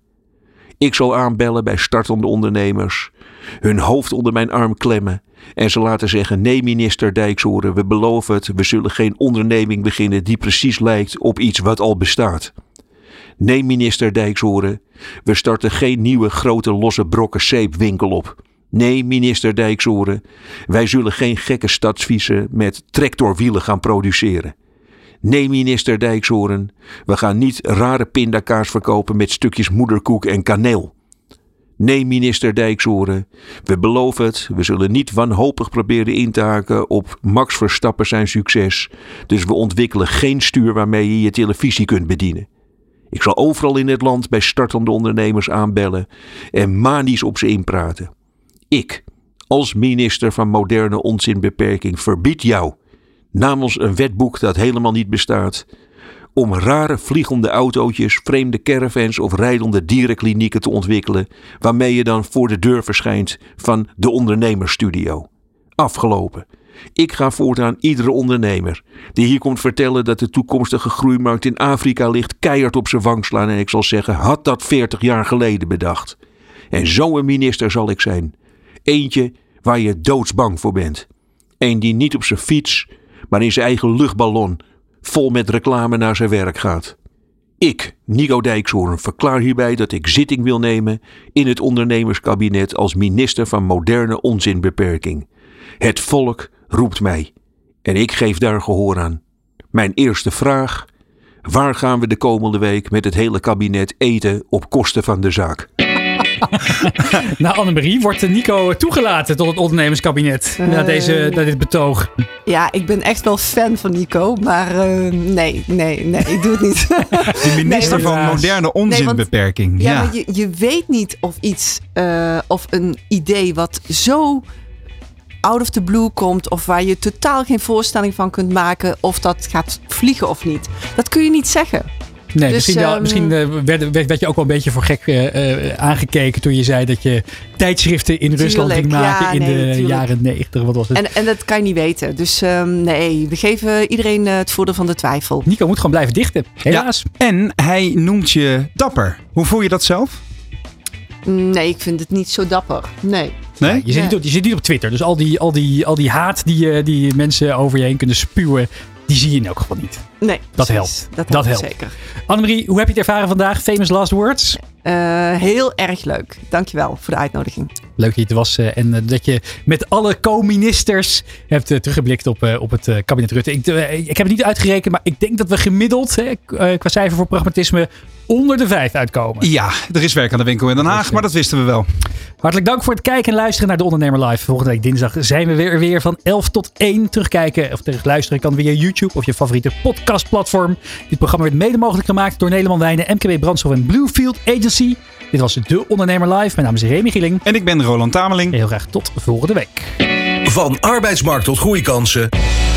Ik zal aanbellen bij startende ondernemers, hun hoofd onder mijn arm klemmen en ze laten zeggen: Nee, minister Dijkshoorn, we beloven het, we zullen geen onderneming beginnen die precies lijkt op iets wat al bestaat. Nee, minister Dijkshoorn, we starten geen nieuwe grote losse brokken zeepwinkel op. Nee, minister Dijkshoorn, wij zullen geen gekke stadsviezen met tractorwielen gaan produceren. Nee, minister Dijkshoorn, we gaan niet rare pindakaas verkopen met stukjes moederkoek en kaneel. Nee, minister Dijkshoorn, we beloven het, we zullen niet wanhopig proberen in te haken op Max Verstappen zijn succes, dus we ontwikkelen geen stuur waarmee je je televisie kunt bedienen. Ik zal overal in het land bij startende ondernemers aanbellen en manisch op ze inpraten. Ik, als minister van moderne onzinbeperking, verbied jou, namens een wetboek dat helemaal niet bestaat, om rare vliegende autootjes, vreemde caravans of rijdende dierenklinieken te ontwikkelen, waarmee je dan voor de deur verschijnt van de ondernemersstudio. Afgelopen. Ik ga voortaan iedere ondernemer die hier komt vertellen dat de toekomstige groeimarkt in Afrika ligt, keihard op zijn wang slaan en ik zal zeggen: had dat 40 jaar geleden bedacht. En zo'n minister zal ik zijn. Eentje waar je doodsbang voor bent. Eén die niet op zijn fiets, maar in zijn eigen luchtballon vol met reclame naar zijn werk gaat. Ik, Nico Dijkshoorn, verklaar hierbij dat ik zitting wil nemen in het ondernemerskabinet als minister van moderne onzinbeperking. Het volk roept mij en ik geef daar gehoor aan. Mijn eerste vraag: Waar gaan we de komende week met het hele kabinet eten op kosten van de zaak? nou, Annemarie, wordt Nico toegelaten tot het ondernemerskabinet na, Eh. deze, na dit betoog? Ja, ik ben echt wel fan van Nico, maar eh, nee, nee, nee, ik doe het niet. De minister Nee, want- van moderne onzinbeperking. Ja, Ja, maar je, je weet niet of iets, eh, of een idee wat zo out of the blue komt, of waar je totaal geen voorstelling van kunt maken, of dat gaat vliegen of niet. Dat kun je niet zeggen. Nee, Dus, misschien, ehm, misschien eh, werd, werd, werd je ook wel een beetje voor gek eh, eh, aangekeken toen je zei dat je tijdschriften in Rusland ging maken ja, in nee, de tuurlijk. jaren negentig. Wat was het? En, en dat kan je niet weten. Dus ehm, nee, we geven iedereen het voordeel van de twijfel. Nico moet gewoon blijven dichten, helaas. En hij noemt je dapper. Hoe voel je dat zelf? Nee, ik vind het niet zo dapper. Nee. Nee? Je, zit niet op, je zit niet op Twitter, dus al die, al die, al die haat die, die mensen over je heen kunnen spuwen, die zie je in elk geval niet. Nee, Dat precies. helpt. Dat, Dat helpt helpt. zeker. Annemarie, hoe heb je het ervaren vandaag? Famous last words? Eh, heel erg leuk. Dankjewel voor de uitnodiging. Leuk dat je er was eh, en eh, dat je met alle co-ministers hebt teruggeblikt op, eh, op het eh, kabinet Rutte. Ik, ik heb het niet uitgerekend, maar ik denk dat we gemiddeld hè, eh, qua cijfer voor pragmatisme onder de vijf uitkomen. Ja, er is werk aan de winkel in Den Haag, maar dat wisten we wel. Hartelijk dank voor het kijken en luisteren naar De Ondernemer Live. Volgende week dinsdag zijn we weer, weer van 11 tot 1. Terugkijken of terug luisteren kan via YouTube of je favoriete podcastplatform. Dit programma werd mede mogelijk gemaakt door Nederland Wijnen, MKB Brandstof en Bluefield Agency. Dit was De Ondernemer Live. Mijn naam is Remy Gieling. En ik ben Roland Tameling. Heel graag tot volgende week. Van arbeidsmarkt tot groeikansen.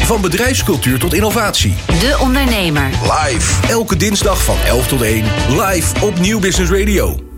Van bedrijfscultuur tot innovatie. De Ondernemer. Live. Elke dinsdag van 11 tot 1. Live op Nieuw Business Radio.